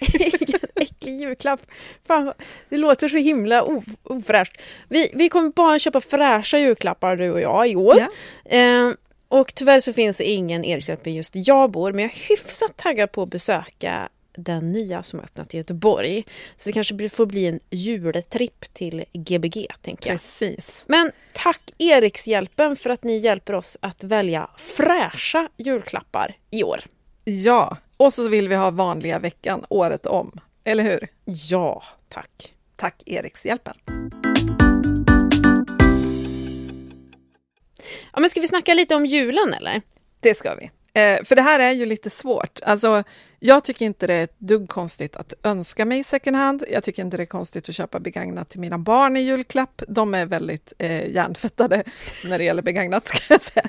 Inte en *laughs* äcklig julklapp. Fan, det låter så himla ofräscht. Vi, vi kommer bara köpa fräscha julklappar du och jag i år. Eh, och tyvärr så finns det ingen Erikshjälpen just där jag bor, men jag är hyfsat taggad på att besöka den nya som har öppnat i Göteborg. Så det kanske får bli en juletripp till Gbg, tänker jag. Precis. Men tack Erikshjälpen för att ni hjälper oss att välja fräscha julklappar i år. Ja, och så vill vi ha vanliga veckan året om, eller hur? Ja, tack. Tack Erikshjälpen. Ja, men ska vi snacka lite om julen eller? Det ska vi. Eh, för det här är ju lite svårt. Alltså, jag tycker inte det är ett dugg konstigt att önska mig second hand. Jag tycker inte det är konstigt att köpa begagnat till mina barn i julklapp. De är väldigt eh, hjärntvättade *laughs* när det gäller begagnat, ska jag säga.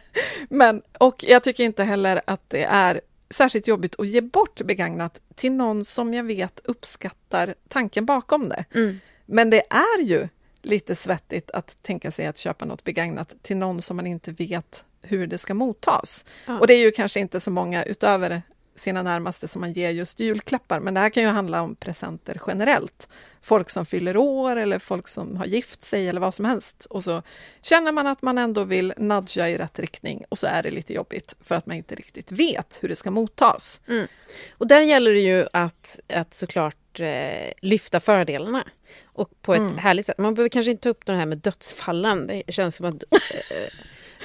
Men, och jag tycker inte heller att det är särskilt jobbigt att ge bort begagnat till någon som jag vet uppskattar tanken bakom det. Mm. Men det är ju lite svettigt att tänka sig att köpa något begagnat till någon som man inte vet hur det ska mottas. Ja. Och det är ju kanske inte så många utöver sina närmaste som man ger just julklappar, men det här kan ju handla om presenter generellt. Folk som fyller år eller folk som har gift sig eller vad som helst. Och så känner man att man ändå vill nudga i rätt riktning och så är det lite jobbigt för att man inte riktigt vet hur det ska mottas. Mm. Och där gäller det ju att, att såklart eh, lyfta fördelarna och på ett mm. härligt sätt. Man behöver kanske inte ta upp det här med dödsfallen. Det känns som att eh,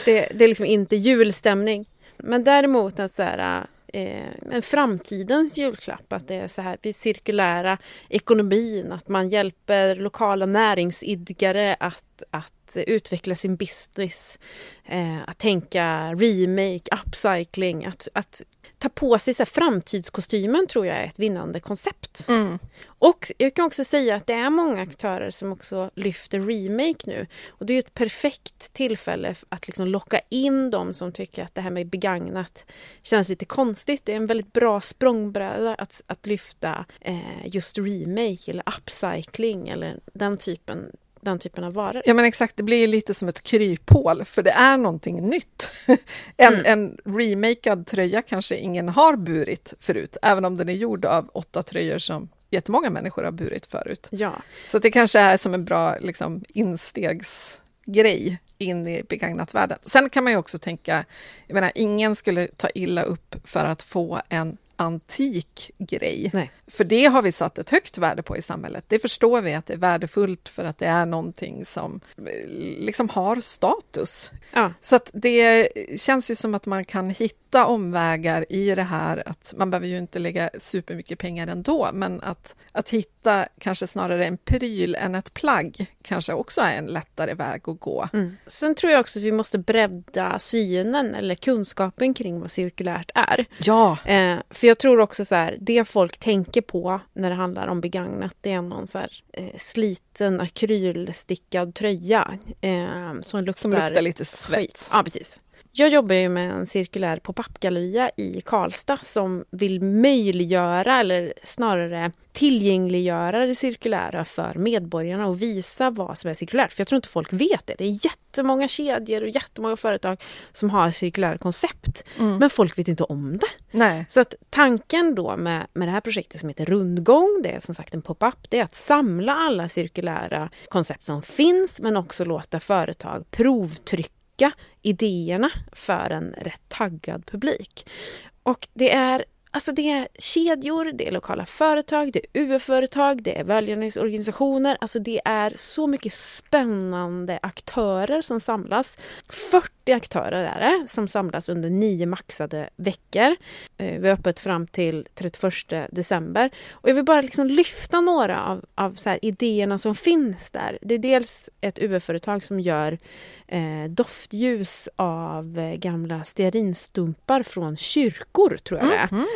det, det är liksom inte julstämning. Men däremot en, så här, eh, en framtidens julklapp, att det är så här vid cirkulära ekonomin, att man hjälper lokala näringsidkare att, att utveckla sin business, eh, att tänka remake, upcycling, att, att ta på sig så framtidskostymen tror jag är ett vinnande koncept. Mm. Och jag kan också säga att det är många aktörer som också lyfter remake nu. Och det är ett perfekt tillfälle att liksom locka in de som tycker att det här med begagnat känns lite konstigt. Det är en väldigt bra språngbräda att, att lyfta eh, just remake eller upcycling eller den typen den typen av varor. Ja men exakt, det blir lite som ett kryphål för det är någonting nytt. *laughs* en, mm. en remakead tröja kanske ingen har burit förut, även om den är gjord av åtta tröjor som jättemånga människor har burit förut. Ja. Så det kanske är som en bra liksom, instegsgrej in i begagnat världen. Sen kan man ju också tänka, jag menar, ingen skulle ta illa upp för att få en antik grej. Nej. För det har vi satt ett högt värde på i samhället. Det förstår vi att det är värdefullt för att det är någonting som eh, liksom har status. Ja. Så att det känns ju som att man kan hitta omvägar i det här, att man behöver ju inte lägga supermycket pengar ändå, men att, att hitta kanske snarare en pryl än ett plagg kanske också är en lättare väg att gå. Mm. Sen tror jag också att vi måste bredda synen eller kunskapen kring vad cirkulärt är. Ja, Eh, för jag tror också så här, det folk tänker på när det handlar om begagnat, det är någon så här, eh, sliten akrylstickad tröja eh, som luktar, som luktar lite svett. Ja, precis. Jag jobbar ju med en cirkulär pop-up-galleria i Karlstad som vill möjliggöra, eller snarare tillgängliggöra det cirkulära för medborgarna och visa vad som är cirkulärt. För jag tror inte folk vet det. Det är jättemånga kedjor och jättemånga företag som har cirkulära koncept. Mm. Men folk vet inte om det. Nej. Så att tanken då med, med det här projektet som heter Rundgång, det är som sagt en pop-up, det är att samla alla cirkulära koncept som finns men också låta företag provtrycka idéerna för en rätt taggad publik. Och det är Alltså det är kedjor, det är lokala företag, det är UF-företag, det är välgörenhetsorganisationer. Alltså det är så mycket spännande aktörer som samlas. 40 aktörer är det som samlas under nio maxade veckor. Eh, Vi är öppet fram till 31 december. Och jag vill bara liksom lyfta några av, av så idéerna som finns där. Det är dels ett UF-företag som gör eh, doftljus av eh, gamla stearinstumpar från kyrkor, tror jag det är. Mm.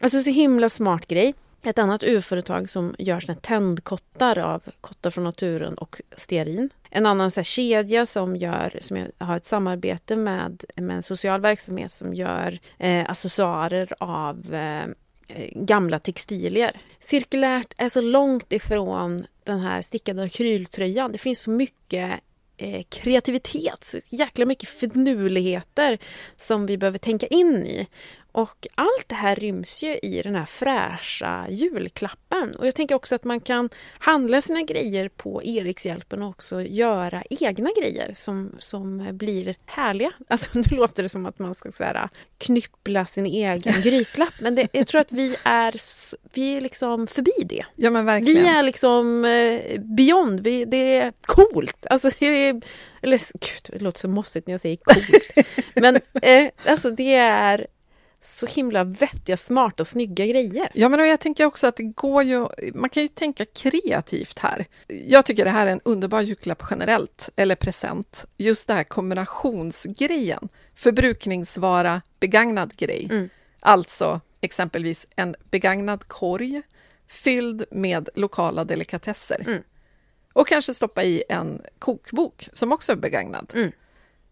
Alltså så himla smart grej. Ett annat UF-företag som gör såna tändkottar av kottar från naturen och stearin. En annan så här kedja som, gör, som har ett samarbete med, med en social verksamhet som gör eh, accessoarer av eh, gamla textilier. Cirkulärt är så långt ifrån den här stickade akryltröjan. Det finns så mycket eh, kreativitet, så jäkla mycket finurligheter som vi behöver tänka in i. Och allt det här ryms ju i den här fräscha julklappen. Och jag tänker också att man kan handla sina grejer på Erikshjälpen och också göra egna grejer som, som blir härliga. *laughs* Alltså nu låter det som att man ska så här, knyppla sin egen *laughs* grytlapp, men det, jag tror att vi är, vi är liksom förbi det. Ja, men Vi verkligen. är liksom eh, beyond, vi, det är coolt. Alltså, det är, eller gud, det låter så mossigt när jag säger coolt. *laughs* Men eh, alltså det är så himla vettiga, smarta, snygga grejer. Ja, men jag tänker också att det går ju, man kan ju tänka kreativt här. Jag tycker det här är en underbar julklapp generellt, eller present. Just det här kombinationsgrejen. Förbrukningsvara, begagnad grej. Mm. Alltså exempelvis en begagnad korg fylld med lokala delikatesser. Mm. Och kanske stoppa i en kokbok som också är begagnad. Mm.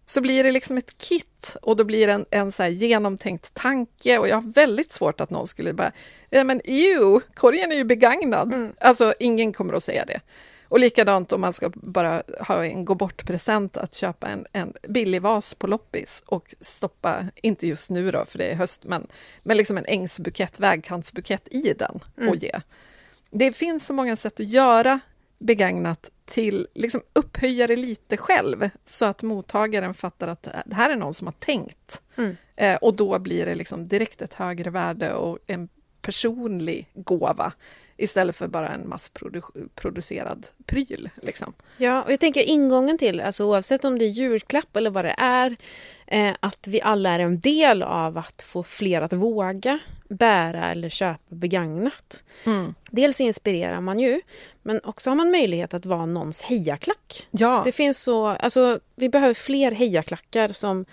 Så blir det liksom ett kit och då blir det en, en så här genomtänkt tanke och jag har väldigt svårt att någon skulle bara, ja men ew, korgen är ju begagnad. Mm. Alltså ingen kommer att säga det. Och likadant om man ska bara ha en gå bort-present, att köpa en, en billig vas på loppis och stoppa, inte just nu då för det är höst, men, men liksom en ängsbukett, vägkantsbukett i den och Mm. ge. Det finns så många sätt att göra begagnat till, liksom upphöja det lite själv så att mottagaren fattar att det här är någon som har tänkt. Mm. Eh, och då blir det liksom direkt ett högre värde och en personlig gåva istället för bara en massproducerad pryl. Liksom. Ja, och jag tänker ingången till, alltså oavsett om det är julklapp eller vad det är, eh, att vi alla är en del av att få fler att våga bära eller köpa begagnat. Dels inspirerar man ju, men också har man möjlighet att vara någons hejaklack. Ja, Det finns så, alltså vi behöver fler hejaklackar som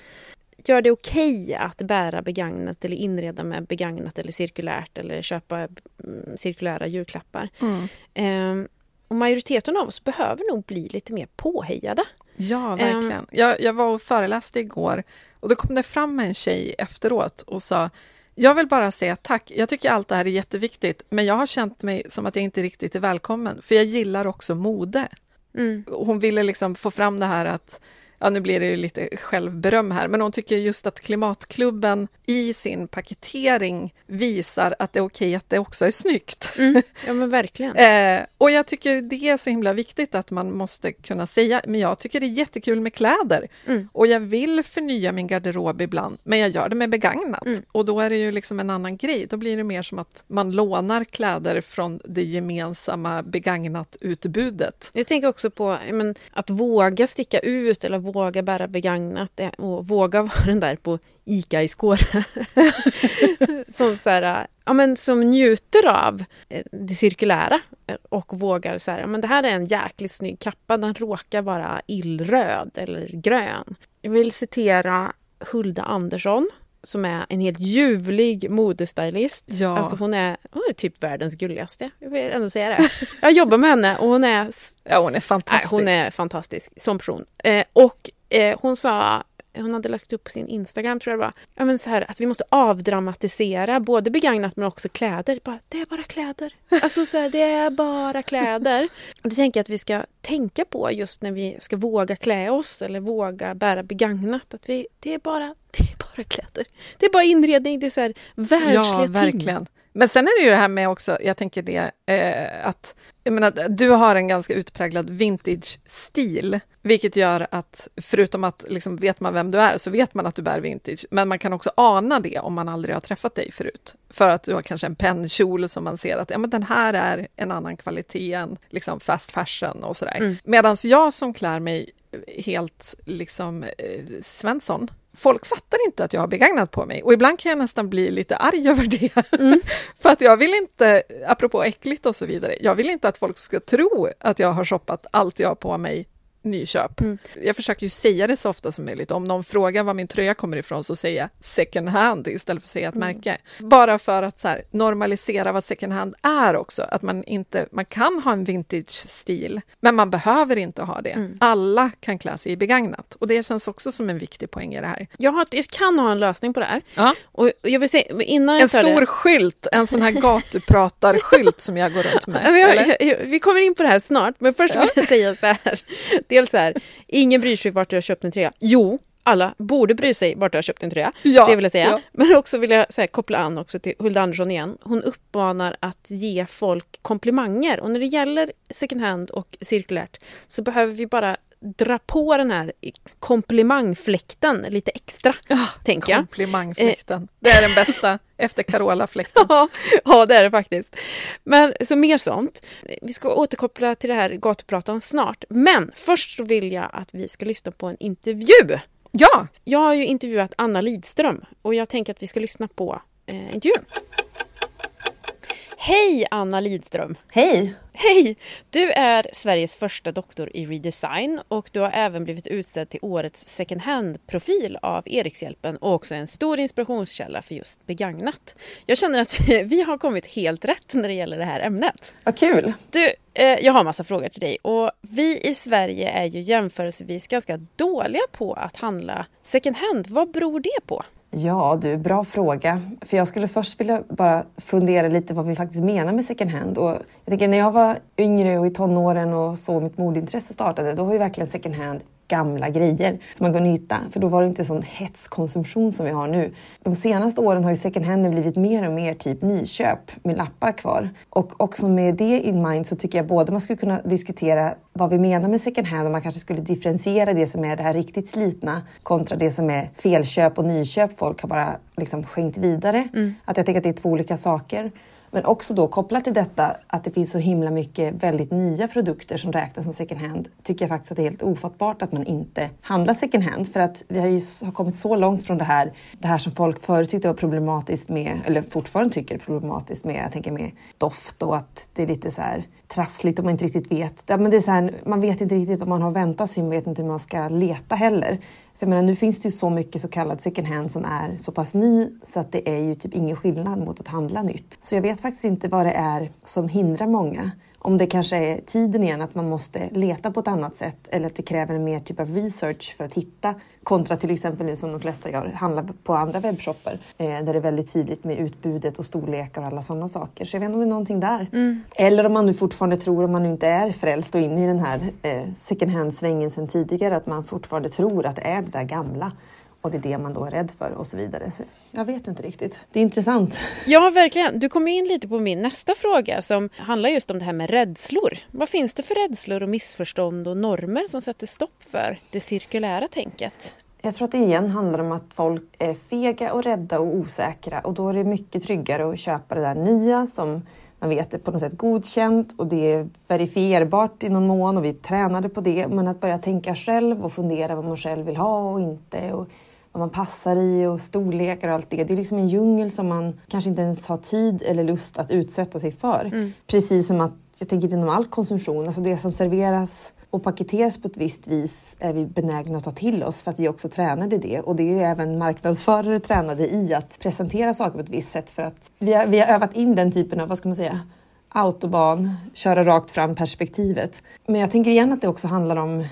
gör det okej att bära begagnat eller inreda med begagnat eller cirkulärt eller köpa mm, cirkulära julklappar. mm. Ehm, och majoriteten av oss behöver nog bli lite mer påhejade. ja Ehm. verkligen. Jag, jag var och föreläste igår och då kom det fram en tjej efteråt och sa jag vill bara säga tack. Jag tycker allt det här är jätteviktigt, men jag har känt mig som att jag inte riktigt är välkommen, för jag gillar också mode. Mm. hon ville liksom få fram det här att ja nu blir det ju lite självberöm här, men hon tycker just att Klimatklubben i sin paketering visar att det är okej att det också är snyggt. Mm. *laughs* Ja men verkligen. eh, och jag tycker det är så himla viktigt att man måste kunna säga, men jag tycker det är jättekul med kläder Mm. och jag vill förnya min garderob ibland, men jag gör det med begagnat Mm. och då är det ju liksom en annan grej. Då blir det mer som att man lånar kläder från det gemensamma begagnat-utbudet. Jag tänker också på men, att våga sticka ut eller våga bära begagnat och våga *laughs* vara den där på ICA i Skåre. *laughs* som, så här, ja, men, som njuter av eh, det cirkulära eh, och vågar så här, ja, men det här är en jäkligt snygg kappa, den råkar vara illröd eller grön. Jag vill citera Hulda Andersson som är en helt ljuvlig modestylist. Ja. Alltså hon är, hon är typ världens gulligaste. Jag vill ändå säga det. *laughs* Jag jobbar med henne och hon är Ja, hon är Nej, fantastisk. hon är fantastisk som person. Eh, och eh, hon sa, hon hade lagt upp på sin Instagram tror jag det var, ja, men så här, att vi måste avdramatisera både begagnat men också kläder. Bara, det är bara kläder. Alltså så här, det är bara kläder. *laughs* Och det tänker jag att vi ska tänka på just när vi ska våga klä oss eller våga bära begagnat. Att vi, det, är bara, *laughs* det är bara kläder. Det är bara inredning, det är så här världsliga Ja, ting. Men sen är det ju det här med också, jag tänker det, eh, att jag menar, du har en ganska utpräglad vintage-stil, vilket gör att förutom att liksom, vet man vem du är så vet man att du bär vintage, men man kan också ana det om man aldrig har träffat dig förut. För att du har kanske en pennkjol som man ser att ja, men den här är en annan kvalitet än liksom, fast fashion och sådär. Mm. Medan jag som klär mig helt liksom eh, Svensson, folk fattar inte att jag har begagnat på mig och ibland kan jag nästan bli lite arg *laughs* över det. Mm. *laughs* För att jag vill inte, apropå äckligt och så vidare, jag vill inte att folk ska tro att jag har shoppat allt jag har på mig nyköp. Mm. Jag försöker ju säga det så ofta som möjligt. Om någon frågar var min tröja kommer ifrån så säger jag second hand istället för att säga ett Mm. märke. Bara för att så här, normalisera vad second hand är också. Att man inte, man kan ha en vintage-stil, men man behöver inte ha det. Mm. Alla kan klä sig i begagnat och det känns också som en viktig poäng i det här. Jag, har, jag kan ha en lösning på det här. Ja. Och jag vill säga, innan jag En stor det, skylt, en sån här gatupratarskylt som jag går runt med. Jag, vi kommer in på det här snart, men först vill jag säga så här. Dels så här, ingen bryr sig vart du har köpt en tröja. Jo, alla borde bry sig vart du har köpt en tröja. Ja, det vill jag säga. ja. Men också vill jag här, koppla an också till Hulda Andersson igen. Hon uppmanar att ge folk komplimanger. Och när det gäller second hand och cirkulärt så behöver vi bara dra på den här komplimangfläkten lite extra, tänker jag. Komplimangfläkten. Det är den bästa *laughs* efter Carola-fläkten. Ja, ja, det är det faktiskt. Men så mer sånt. Vi ska återkoppla till det här gatupratan snart. Men först så vill jag att vi ska lyssna på en intervju. Ja, Jag har ju intervjuat Anna Lidström och jag tänker att vi ska lyssna på eh, intervjun. Hej Anna Lidström! Hej! Hej! Du är Sveriges första doktor i redesign och du har även blivit utsedd till årets second hand-profil av Erikshjälpen och också en stor inspirationskälla för just begagnat. Jag känner att vi, vi har kommit helt rätt när det gäller det här ämnet. Vad kul! Du, eh, jag har massa frågor till dig och vi i Sverige är ju jämförelsevis ganska dåliga på att handla second hand. Vad beror det på? Ja du, bra fråga. För jag skulle först vilja bara fundera lite vad vi faktiskt menar med second hand. Och jag tänker när jag var yngre och i tonåren och så mitt modeintresse startade, då var ju verkligen second hand gamla grejer som man kunde hitta. För då var det inte sån hetskonsumtion som vi har nu. De senaste åren har ju second hand blivit mer och mer typ nyköp med lappar kvar. Och också med det in mind så tycker jag både man skulle kunna diskutera vad vi menar med second hand och man kanske skulle differentiera det som är det här riktigt slitna kontra det som är felköp och nyköp folk har bara liksom skänkt vidare. Att jag tänker att det är två olika saker. Men också då kopplat till detta att det finns så himla mycket väldigt nya produkter som räknas som second hand tycker jag faktiskt att det är helt ofattbart att man inte handlar second hand för att vi har ju har kommit så långt från det här, det här som folk förut tyckte var problematiskt med, eller fortfarande tycker är problematiskt med, jag tänker med doft och att det är lite så här trassligt om man inte riktigt vet. Ja, men det är så här, man vet inte riktigt vad man har väntat sig, man vet inte hur man ska leta heller. För jag menar, nu finns det ju så mycket så kallad second hand som är så pass ny så att det är ju typ ingen skillnad mot att handla nytt. Så jag vet faktiskt inte vad det är som hindrar många om det kanske är tiden igen, att man måste leta på ett annat sätt eller att det kräver en mer typ av research för att hitta kontra till exempel nu som de flesta gör, handlar på andra webbshoppar eh, där det är väldigt tydligt med utbudet och storlekar och alla sådana saker. Så jag vet inte om det är någonting där. Mm. Eller om man nu fortfarande tror, om man nu inte är frälst och inne i den här eh, second hand-svängen sedan tidigare, att man fortfarande tror att det är det där gamla och det är det man då är rädd för och så vidare. Så jag vet inte riktigt. Det är intressant. *laughs* Ja, verkligen. Du kom in lite på min nästa fråga som handlar just om det här med rädslor. Vad finns det för rädslor och missförstånd och normer som sätter stopp för det cirkulära tänket? Jag tror att det igen handlar om att folk är fega och rädda och osäkra och då är det mycket tryggare att köpa det där nya som man vet är på något sätt godkänt och det är verifierbart i någon mån och vi tränade på det. Men att börja tänka själv och fundera vad man själv vill ha och inte och vad man passar i och storlekar och allt det. Det är liksom en djungel som man kanske inte ens har tid eller lust att utsätta sig för. Mm. Precis som att jag tänker inom all konsumtion, alltså det som serveras och paketeras på ett visst vis är vi benägna att ta till oss för att vi också tränade det. Och det är även marknadsförare tränade i att presentera saker på ett visst sätt för att vi har, vi har övat in den typen av, vad ska man säga, autobahn, köra rakt fram perspektivet. Men jag tänker igen att det också handlar om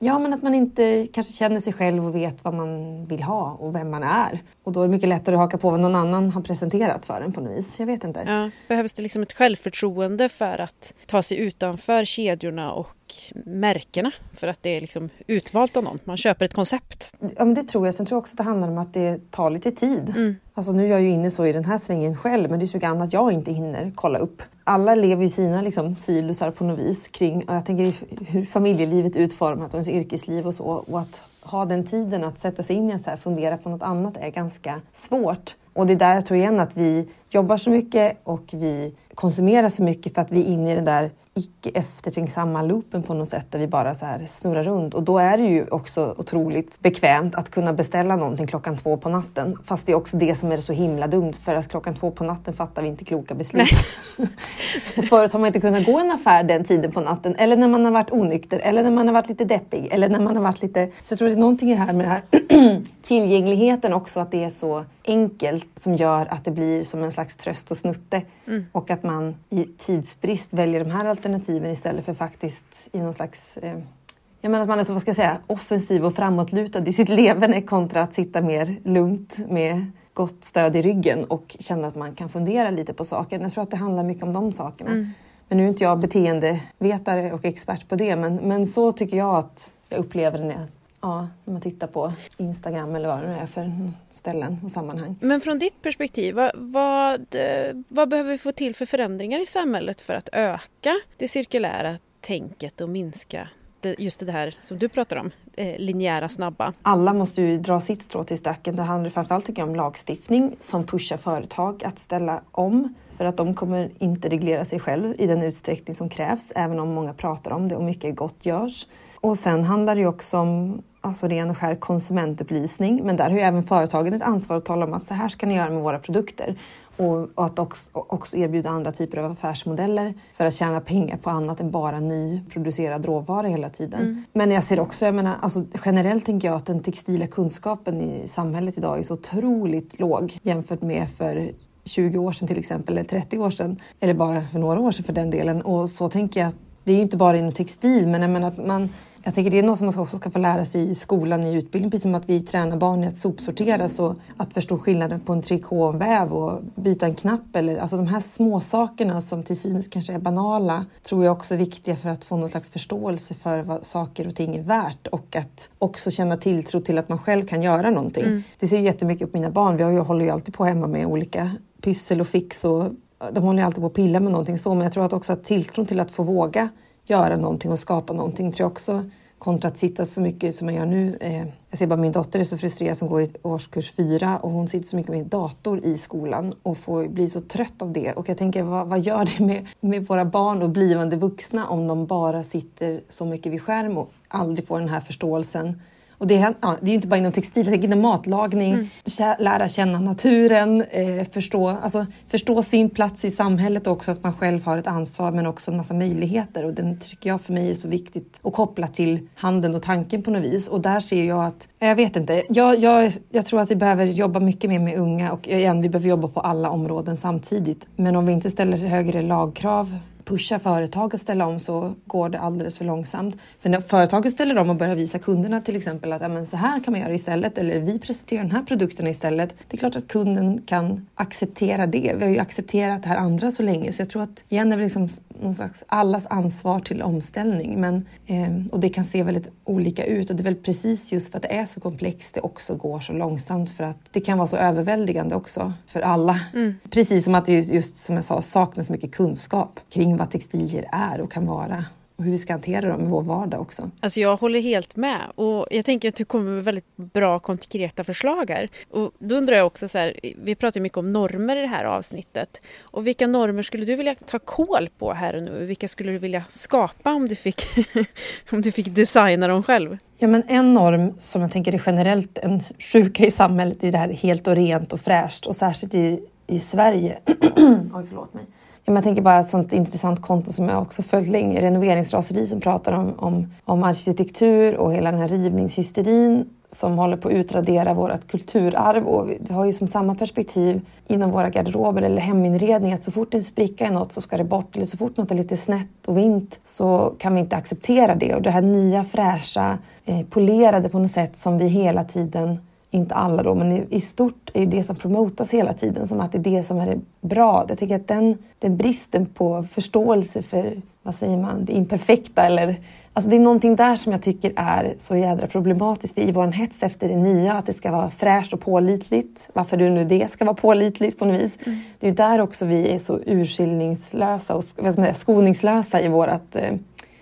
Ja, men att man inte kanske känner sig själv och vet vad man vill ha och vem man är. Och då är det mycket lättare att haka på vad någon annan har presenterat för en på något vis. Jag vet inte. Ja, behövs det liksom ett självförtroende för att ta sig utanför kedjorna och märkena för att det är liksom utvalt av någon. Man köper ett koncept. Ja, men det tror jag. Sen tror jag också att det handlar om att det tar lite tid. Mm. Alltså, nu är jag ju inne så i den här svängen själv, men det är så mycket annat jag inte hinner kolla upp. Alla lever i sina liksom, silosar på något vis kring, och jag tänker hur familjelivet är utformat och ens yrkesliv och så. Och att ha den tiden att sätta sig in i att fundera på något annat är ganska svårt. Och det är där jag tror igen att vi jobbar så mycket och vi konsumerar så mycket för att vi är inne i den där icke eftertänksamma loopen på något sätt där vi bara så här snurrar runt. Och då är det ju också otroligt bekvämt att kunna beställa någonting klockan två på natten. Fast det är också det som är så himla dumt för att klockan två på natten fattar vi inte kloka beslut. *laughs* och förut har man inte kunnat gå en affär den tiden på natten eller när man har varit onykter eller när man har varit lite deppig eller när man har varit lite... Så jag tror det är någonting här med det här *clears throat* tillgängligheten också, att det är så enkelt som gör att det blir som en slags tröst och snutte. Mm. Och att man i tidsbrist väljer de här alternativen istället för faktiskt i någon slags eh, jag menar att man är så, vad ska jag säga, offensiv och framåtlutad i sitt *laughs* levande kontra att sitta mer lugnt med gott stöd i ryggen och känna att man kan fundera lite på saker. Jag tror att det handlar mycket om de sakerna. Mm. Men nu är inte jag beteendevetare och expert på det, men, men så tycker jag att jag upplever det Ja, när man tittar på Instagram eller vad det nu är för ställen och sammanhang. Men från ditt perspektiv, vad, vad, vad, behöver vi få till för förändringar i samhället för att öka det cirkulära tänket och minska just det här som du pratar om, eh, linjära, snabba? Alla måste ju dra sitt strå till stacken. Det handlar framförallt tycker jag, om lagstiftning som pushar företag att ställa om för att de kommer inte reglera sig själv i den utsträckning som krävs, även om många pratar om det och mycket gott görs. Och sen handlar det också om alltså ren och skär konsumentupplysning. Men där har ju även företagen ett ansvar att tala om att så här ska ni göra med våra produkter. Och, att också, också, erbjuda andra typer av affärsmodeller för att tjäna pengar på annat än bara nyproducerad råvara hela tiden. Mm. Men jag ser också, jag menar, alltså, generellt tänker jag att den textila kunskapen i samhället idag är så otroligt låg jämfört med för 20 år sedan till exempel, eller 30 år sedan, eller bara för några år sedan för den delen. Och så tänker jag att det är ju inte bara inom textil, men jag menar att man jag tänker det är något som man också ska få lära sig i skolan i utbildning, precis som att vi tränar barn i att sopsortera, så att förstå skillnaden på en trikå och byta en knapp. Eller, alltså de här små sakerna som till synes kanske är banala tror jag också är viktiga för att få någon slags förståelse för vad saker och ting är värt och att också känna tilltro till att man själv kan göra någonting. Mm. Det ser jättemycket på mina barn. Vi håller ju alltid på hemma med olika pyssel och fix och de håller ju alltid på att pilla med någonting så, men jag tror att också att tilltron till att få våga göra någonting och skapa någonting tror jag också kontra att sitta så mycket som man gör nu. Eh, jag ser bara min dotter är så frustrerad som går i årskurs fyra och hon sitter så mycket med dator i skolan och får bli så trött av det. Och jag tänker, vad, vad gör det med, med våra barn och blivande vuxna om de bara sitter så mycket vid skärm och aldrig får den här förståelsen och det, är, ja, det är inte bara inom textil, jag tänker inom matlagning, mm. lära känna naturen, eh, förstå, alltså, förstå sin plats i samhället också, att man själv har ett ansvar men också en massa möjligheter. Och den tycker jag för mig är så viktigt att koppla till handen och tanken på något vis. Och där ser jag att, jag vet inte, jag, jag, jag tror att vi behöver jobba mycket mer med unga och igen, vi behöver jobba på alla områden samtidigt. Men om vi inte ställer högre lagkrav pusha företag att ställa om så går det alldeles för långsamt. För när företaget ställer om och börjar visa kunderna till exempel att så här kan man göra istället eller vi presenterar den här produkten istället. Det är klart att kunden kan acceptera det. Vi har ju accepterat det här andra så länge så jag tror att igen är det liksom någon slags allas ansvar till omställning. Men, eh, och det kan se väldigt olika ut och det är väl precis just för att det är så komplext det också går så långsamt för att det kan vara så överväldigande också för alla. Mm. Precis som att det just som jag sa saknas mycket kunskap kring vad textilier är och kan vara och hur vi ska hantera dem i vår vardag också. Alltså jag håller helt med och jag tänker att du kommer med väldigt bra konkreta förslag här. Och då undrar jag också så här, vi pratar mycket om normer i det här avsnittet. Och vilka normer skulle du vilja ta koll på här och nu? Vilka skulle du vilja skapa om du fick, *laughs* om du fick designa dem själv? Ja, men en norm som jag tänker är generellt en sjuka i samhället är det här helt och rent och fräscht och särskilt i, i Sverige. *clears throat* Oj, förlåt mig jag tänker bara ett sånt intressant konto som jag också följt länge, Renoveringsraseri, som pratar om, om, om arkitektur och hela den här rivningshysterin som håller på att utradera vårt kulturarv. Och vi har ju som samma perspektiv inom våra garderober eller heminredning att så fort en spricka i något så ska det bort. Eller så fort något är lite snett och vint så kan vi inte acceptera det. Och det här nya fräscha, eh, polerade på något sätt som vi hela tiden inte alla då, men i, stort är det som promotas hela tiden som att det är det som är bra. Jag tycker att den, den bristen på förståelse för, vad säger man, det imperfekta eller Alltså det är någonting där som jag tycker är så jädra problematiskt i vår hets efter det nya, att det ska vara fräscht och pålitligt. Varför du nu det ska vara pålitligt på något vis. Mm. Det är ju där också vi är så urskiljningslösa och skoningslösa i vårt eh,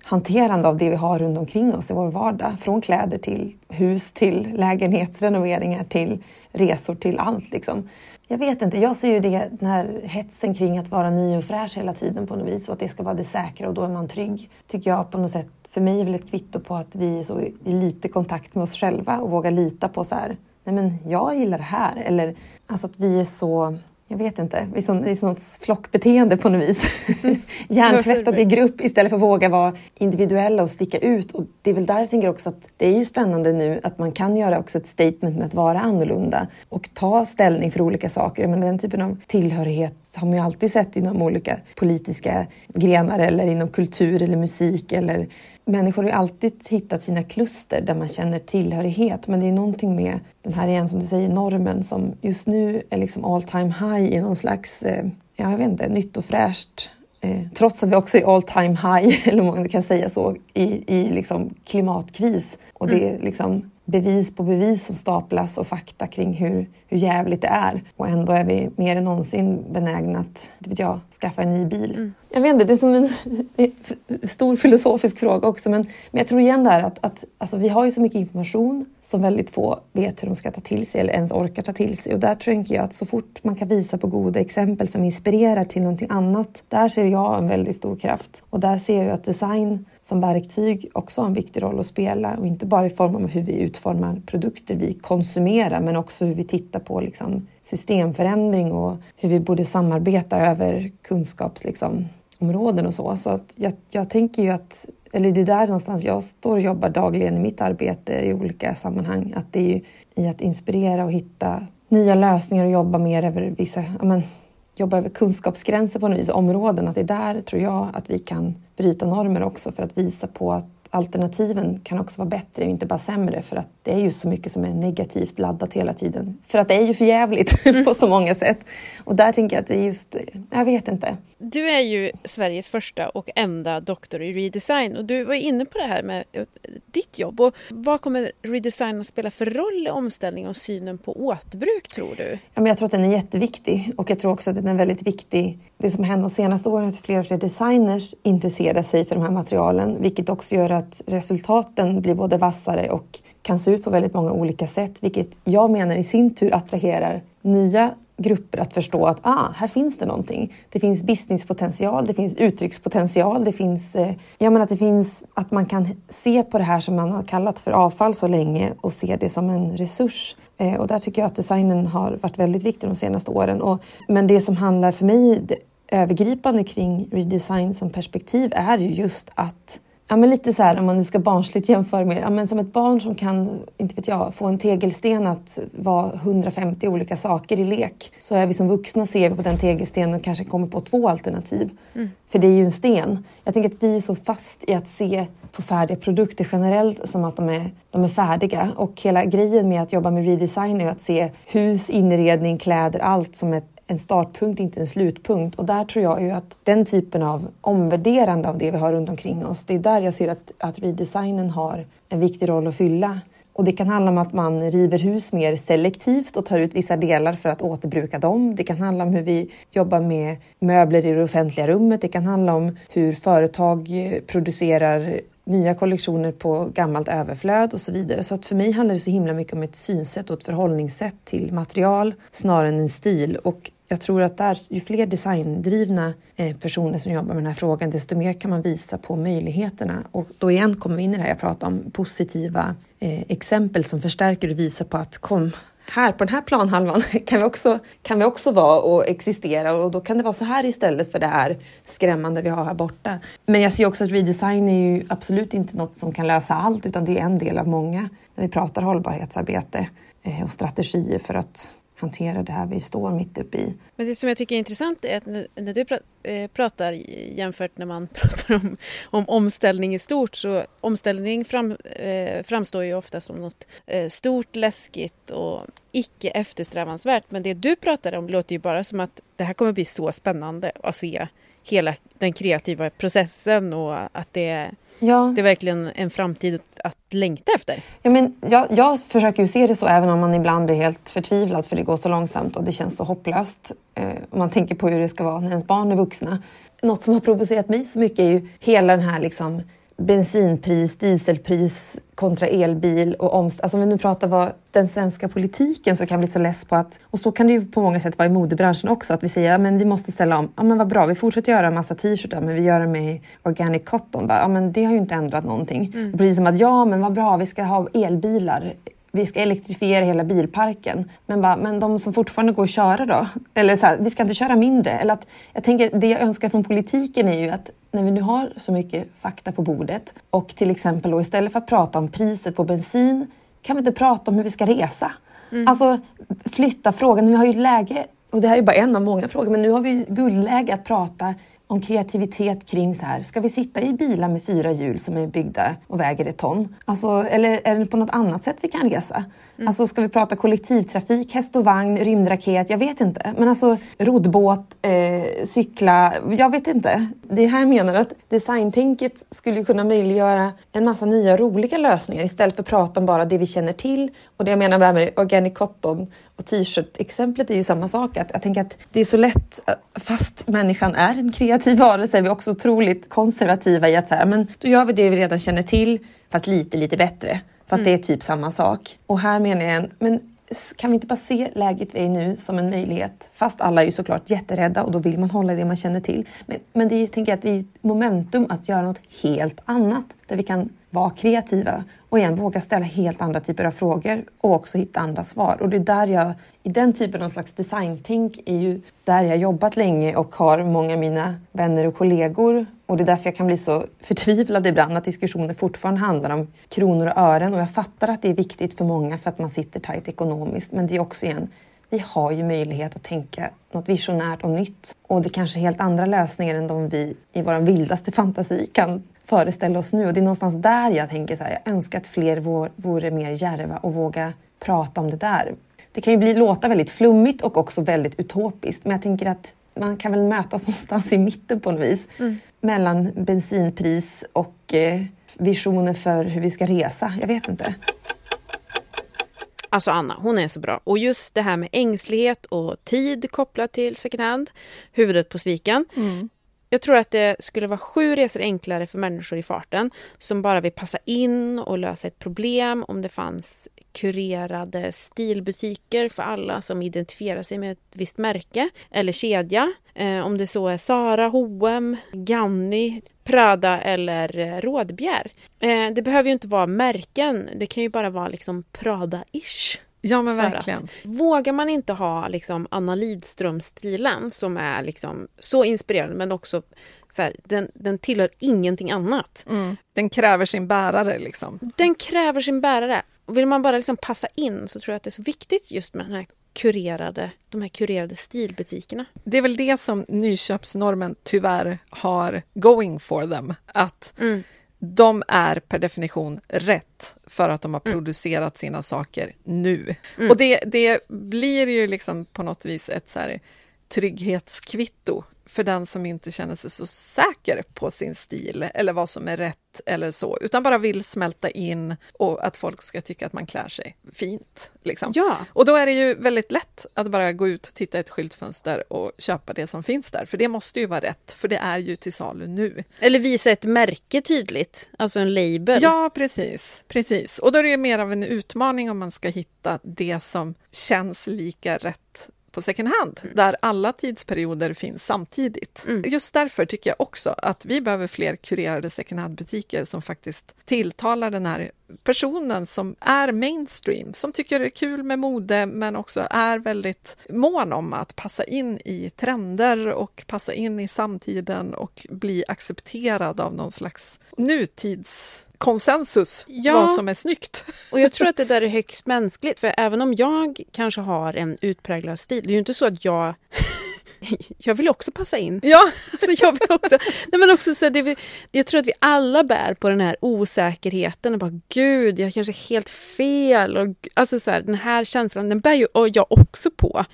hanterande av det vi har runt omkring oss i vår vardag. Från kläder till hus, till lägenhetsrenoveringar, till resor, till allt. Liksom. Jag vet inte, jag ser ju det, den här hetsen kring att vara ny och fräsch hela tiden på något vis och att det ska vara det säkra och då är man trygg. Tycker jag på något sätt, för mig är väl ett kvitto på att vi är så i lite kontakt med oss själva och vågar lita på så här, nej men jag gillar det här. Eller alltså att vi är så jag vet inte, i sånt, i sånt flockbeteende på något vis. Mm. *laughs* Hjärntvättade i grupp istället för att våga vara individuella och sticka ut. Och det är väl där jag tänker också att det är ju spännande nu att man kan göra också ett statement med att vara annorlunda och ta ställning för olika saker. Men den typen av tillhörighet har man ju alltid sett inom olika politiska grenar eller inom kultur eller musik eller människor har ju alltid hittat sina kluster där man känner tillhörighet. Men det är någonting med den här igen som du säger normen som just nu är liksom all time high i någon slags, eh, ja, jag vet inte, nytt och fräscht. Eh, trots att vi också är all time high, *laughs* eller om man kan säga så, i, i liksom klimatkris. Och det är mm. liksom bevis på bevis som staplas och fakta kring hur, hur jävligt det är. Och ändå är vi mer än någonsin benägna att vet jag, skaffa en ny bil. Mm. Jag vet inte, det är som en *laughs* stor filosofisk fråga också men, men jag tror igen där att, att alltså, vi har ju så mycket information som väldigt få vet hur de ska ta till sig eller ens orkar ta till sig. Och där tänker jag att så fort man kan visa på goda exempel som inspirerar till någonting annat, där ser jag en väldigt stor kraft. Och där ser jag att design som verktyg också har en viktig roll att spela och inte bara i form av hur vi utformar produkter vi konsumerar men också hur vi tittar på liksom, systemförändring och hur vi borde samarbeta över kunskapsområden liksom, och så. Så att jag, jag tänker ju att, eller det är där någonstans jag står och jobbar dagligen i mitt arbete i olika sammanhang, att det är ju i att inspirera och hitta nya lösningar och jobba mer över vissa, men, jobba över kunskapsgränser på något vis, områden, att det är där tror jag att vi kan bryta normer också för att visa på att alternativen kan också vara bättre och inte bara sämre för att det är ju så mycket som är negativt laddat hela tiden. För att det är ju för jävligt mm. *laughs* på så många sätt. Och där tänker jag att det är just, jag vet inte. Du är ju Sveriges första och enda doktor i redesign och du var inne på det här med eh, ditt jobb. Och vad kommer redesign att spela för roll i omställningen och synen på återbruk tror du? Ja, men jag tror att den är jätteviktig och jag tror också att den är väldigt viktig. Det som händer de senaste åren är att fler och fler designers intresserar sig för de här materialen vilket också gör att resultaten blir både vassare och kan se ut på väldigt många olika sätt, vilket jag menar i sin tur attraherar nya grupper att förstå att ah, här finns det någonting. Det finns businesspotential, det finns uttryckspotential, det finns, eh, jag menar att det finns att man kan se på det här som man har kallat för avfall så länge och se det som en resurs. Eh, och där tycker jag att designen har varit väldigt viktig de senaste åren. Och, men det som handlar för mig det övergripande kring redesign som perspektiv är ju just att Ja, men lite så här om man nu ska barnsligt jämföra med, ja, men som ett barn som kan, inte vet jag, få en tegelsten att vara 150 olika saker i lek. Så är vi som vuxna ser vi på den tegelstenen och kanske kommer på två alternativ. Mm. För det är ju en sten. Jag tänker att vi är så fast i att se på färdiga produkter generellt som att de är, de är färdiga. Och hela grejen med att jobba med redesign är att se hus, inredning, kläder, allt som ett en startpunkt, inte en slutpunkt. Och där tror jag ju att den typen av omvärderande av det vi har runt omkring oss, det är där jag ser att, att redesignen har en viktig roll att fylla. Och det kan handla om att man river hus mer selektivt och tar ut vissa delar för att återbruka dem. Det kan handla om hur vi jobbar med möbler i det offentliga rummet. Det kan handla om hur företag eh, producerar nya kollektioner på gammalt överflöd och så vidare. Så att för mig handlar det så himla mycket om ett synsätt och ett förhållningssätt till material snarare än en stil. Och jag tror att där, ju fler designdrivna eh, personer som jobbar med den här frågan, desto mer kan man visa på möjligheterna. Och då igen kommer vi in i det här jag pratade om, positiva eh, exempel som förstärker och visar på att kom, här på den här planhalvan *laughs* kan vi, också, kan vi också vara och existera och då kan det vara så här istället för det här skrämmande vi har här borta. Men jag ser också att redesign är ju absolut inte något som kan lösa allt utan det är en del av många när vi pratar hållbarhetsarbete eh, och strategier för att hantera det här vi står mitt uppe i. Men det som jag tycker är intressant är att när du eh, pratar jämfört när man *laughs* pratar om, om omställning i stort så omställning fram, eh, framstår ju ofta som något eh, stort, läskigt och icke eftersträvansvärt. Men det du pratar om låter ju bara som att det här kommer bli så spännande att se hela den kreativa processen och att det Ja. Det är verkligen en framtid att längta efter. Ja, men jag, jag försöker ju se det så även om man ibland blir helt förtvivlad för det går så långsamt och det känns så hopplöst. Eh, om man tänker på hur det ska vara när ens barn är vuxna. Något som har provocerat mig så mycket är ju hela den här liksom bensinpris, dieselpris kontra elbil och omst alltså om vi nu pratar vad den svenska politiken så kan bli så less på att, och så kan det ju på många sätt vara i modebranschen också, att vi säger ja, men vi måste ställa om. Ja men vad bra, vi fortsätter göra en massa t-shirtar men vi gör det med organic cotton. Ja men det har ju inte ändrat någonting. Mm. Precis som att ja men vad bra, vi ska ha elbilar vi ska elektrifiera hela bilparken. Men, bara, men de som fortfarande går att köra då? Eller så här, vi ska inte köra mindre. Eller att, jag tänker, det jag önskar från politiken är ju att när vi nu har så mycket fakta på bordet och till exempel då, istället för att prata om priset på bensin kan vi inte prata om hur vi ska resa? Mm. Alltså flytta frågan. Vi har ju läge, och det här är bara en av många frågor, men nu har vi guldläge att prata om kreativitet kring så här, ska vi sitta i bilar med fyra hjul som är byggda och väger ett ton? Alltså, eller är det på något annat sätt vi kan resa? Mm. Alltså ska vi prata kollektivtrafik, häst och vagn, rymdraket? Jag vet inte. Men alltså roddbåt, eh, cykla, jag vet inte. Det är här jag menar att designtänket skulle kunna möjliggöra en massa nya roliga lösningar istället för att prata om bara det vi känner till. Och det jag menar med organic cotton och t-shirt-exemplet är ju samma sak. Att jag tänker att det är så lätt, fast människan är en kreativ varelse, är vi också otroligt konservativa i att så här, men då gör vi det vi redan känner till, fast lite, lite bättre. Fast mm. det är typ samma sak. Och här menar jag, men kan vi inte bara se läget vi är i nu som en möjlighet? Fast alla är ju såklart jätterädda och då vill man hålla det man känner till. Men, men det är, tänker jag, att vi momentum att göra något helt annat där vi kan vara kreativa och igen våga ställa helt andra typer av frågor och också hitta andra svar. Och det är där jag, i den typen av slags designtänk är ju där jag jobbat länge och har många av mina vänner och kollegor. Och det är därför jag kan bli så förtvivlad ibland att diskussioner fortfarande handlar om kronor och ören. Och jag fattar att det är viktigt för många för att man sitter tajt ekonomiskt. Men det är också igen, vi har ju möjlighet att tänka något visionärt och nytt. Och det är kanske är helt andra lösningar än de vi i vår vildaste fantasi kan föreställa oss nu. Och det är någonstans där jag tänker så här, jag önskar att fler vore mer järva och våga prata om det där. Det kan ju bli, låta väldigt flummigt och också väldigt utopiskt, men jag tänker att man kan väl mötas *laughs* någonstans i mitten på något vis. Mm. Mellan bensinpris och eh, visioner för hur vi ska resa. Jag vet inte. Alltså Anna, hon är så bra. Och just det här med ängslighet och tid kopplat till second hand, huvudet på spiken. Mm. Jag tror att det skulle vara sju resor enklare för människor i farten som bara vill passa in och lösa ett problem om det fanns kurerade stilbutiker för alla som identifierar sig med ett visst märke eller kedja. Eh, om det så är Sara, H&M, Ganni, Prada eller eh, Rådbjer. Eh, det behöver ju inte vara märken, det kan ju bara vara liksom Prada-ish. Ja, men verkligen. Att, vågar man inte ha liksom, Anna Lidström-stilen som är liksom, så inspirerande men också så här, den, den tillhör ingenting annat. Mm. Den kräver sin bärare liksom. Den kräver sin bärare. Och vill man bara liksom passa in så tror jag att det är så viktigt just med den här kurerade, de här kurerade stilbutikerna. Det är väl det som nyköpsnormen tyvärr har going for them. Att Mm. De är per definition rätt för att de har Mm. producerat sina saker nu. Mm. Och det, det blir ju liksom på något vis ett så här trygghetskvitto för den som inte känner sig så säker på sin stil eller vad som är rätt eller så, utan bara vill smälta in och att folk ska tycka att man klär sig fint. Liksom. Ja, Och då är det ju väldigt lätt att bara gå ut, titta i ett skyltfönster och köpa det som finns där, för det måste ju vara rätt, för det är ju till salu nu. eller visa ett märke tydligt, alltså en label. Ja, precis, precis. Och då är det ju mer av en utmaning om man ska hitta det som känns lika rätt på second hand, där alla tidsperioder finns samtidigt. Mm. Just därför tycker jag också att vi behöver fler kurerade second hand-butiker som faktiskt tilltalar den här personen som är mainstream, som tycker det är kul med mode, men också är väldigt mån om att passa in i trender och passa in i samtiden och bli accepterad av någon slags nutidskonsensus, Ja. vad som är snyggt. *laughs* Och jag tror att det där är högst mänskligt, för även om jag kanske har en utpräglad stil, det är ju inte så att jag *laughs* jag vill också passa in. Ja, *laughs* Alltså jag, vill också, nej men också så, det, jag tror att vi alla bär på den här osäkerheten. Och bara, Gud, jag kanske är helt fel. Och, alltså så här, den här känslan, den bär ju och jag också på.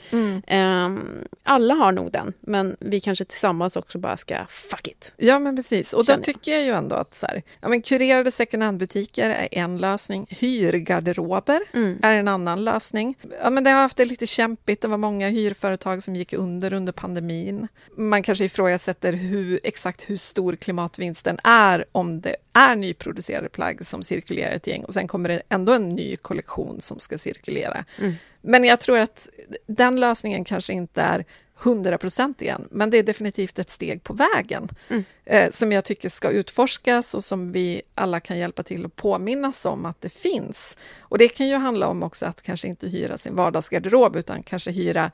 Ehm, alla har nog den, men vi kanske tillsammans också bara ska fuck it. Ja, men precis. Och då jag. tycker jag ju ändå att så här, ja, men kurerade second hand-butiker är en lösning. Hyrgarderober Mm. är en annan lösning. Ja, men det har haft det lite kämpigt. Det var många hyrföretag som gick under under pandemin. Man kanske ifrågasätter hur, exakt hur stor klimatvinsten är om det är nyproducerade plagg som cirkulerar ett gäng och sen kommer det ändå en ny kollektion som ska cirkulera. Mm. Men jag tror att den lösningen kanske inte är 100 procent igen, men det är definitivt ett steg på vägen Mm. eh, som jag tycker ska utforskas och som vi alla kan hjälpa till att påminnas om att det finns. Och det kan ju handla om också att kanske inte hyra sin vardagsgarderob utan kanske hyra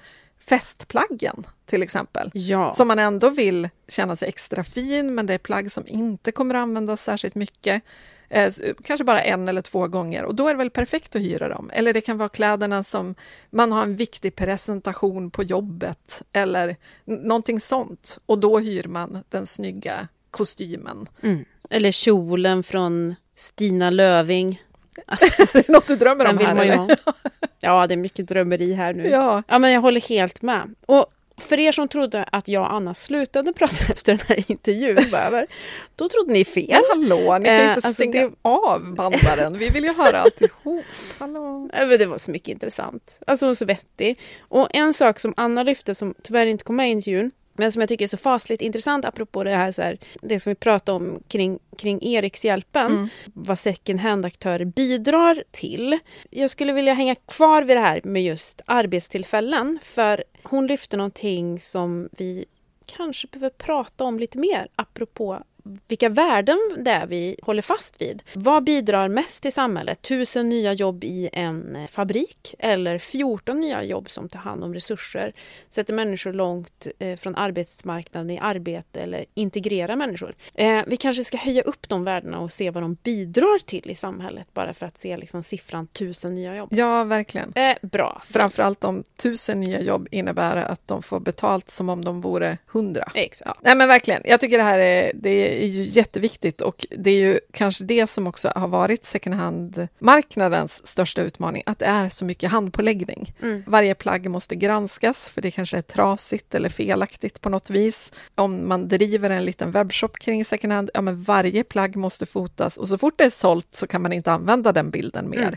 festplaggen till exempel. Ja. Som man ändå vill känna sig extra fin, men det är plagg som inte kommer att användas särskilt mycket. Eh, kanske bara en eller två gånger och då är det väl perfekt att hyra dem. Eller det kan vara kläderna som man har en viktig presentation på jobbet eller någonting sånt och då hyr man den snygga kostymen. Mm. Eller kjolen från Stina Löving. Alltså, *laughs* är det något du drömmer om här? eller? *laughs* Ja, det är mycket drömmeri här nu. Ja, Ja, men jag håller helt med. Och för er som trodde att jag och Anna slutade *laughs* prata efter den här intervjun var över, då trodde ni fel. men hallå, ni kan ju Eh, inte alltså stänga det- av bandaren. Vi vill ju höra alltihop. Hallå. Det var så mycket intressant. Alltså hon är så vettig. Och en sak som Anna lyfte som tyvärr inte kom med i intervjun, men som jag tycker är så fasligt intressant apropå det här, så här det som vi pratade om kring, kring Erikshjälpen, Mm. vad second hand-aktörer bidrar till. Jag skulle vilja hänga kvar vid det här med just arbetstillfällen, för hon lyfte någonting som vi kanske behöver prata om lite mer, apropå vilka värden det är vi håller fast vid. Vad bidrar mest till samhället? Tusen nya jobb i en eh, fabrik eller 14 nya jobb som tar hand om resurser, sätter människor långt eh, från arbetsmarknaden i arbete eller integrerar människor. Eh, vi kanske ska höja upp de värdena och se vad de bidrar till i samhället bara för att se liksom, siffran tusen nya jobb. Ja, verkligen. Eh, bra. Framförallt om tusen nya jobb innebär att de får betalt som om de vore hundra. Exakt. Nej men verkligen, jag tycker det här är, det är ju jätteviktigt och det är ju kanske det som också har varit second hand-marknadens största utmaning, att det är så mycket handpåläggning. Mm. Varje plagg måste granskas för det kanske är trasigt eller felaktigt på något vis. Om man driver en liten webbshop kring second hand, ja men varje plagg måste fotas och så fort det är sålt så kan man inte använda den bilden mer. Mm.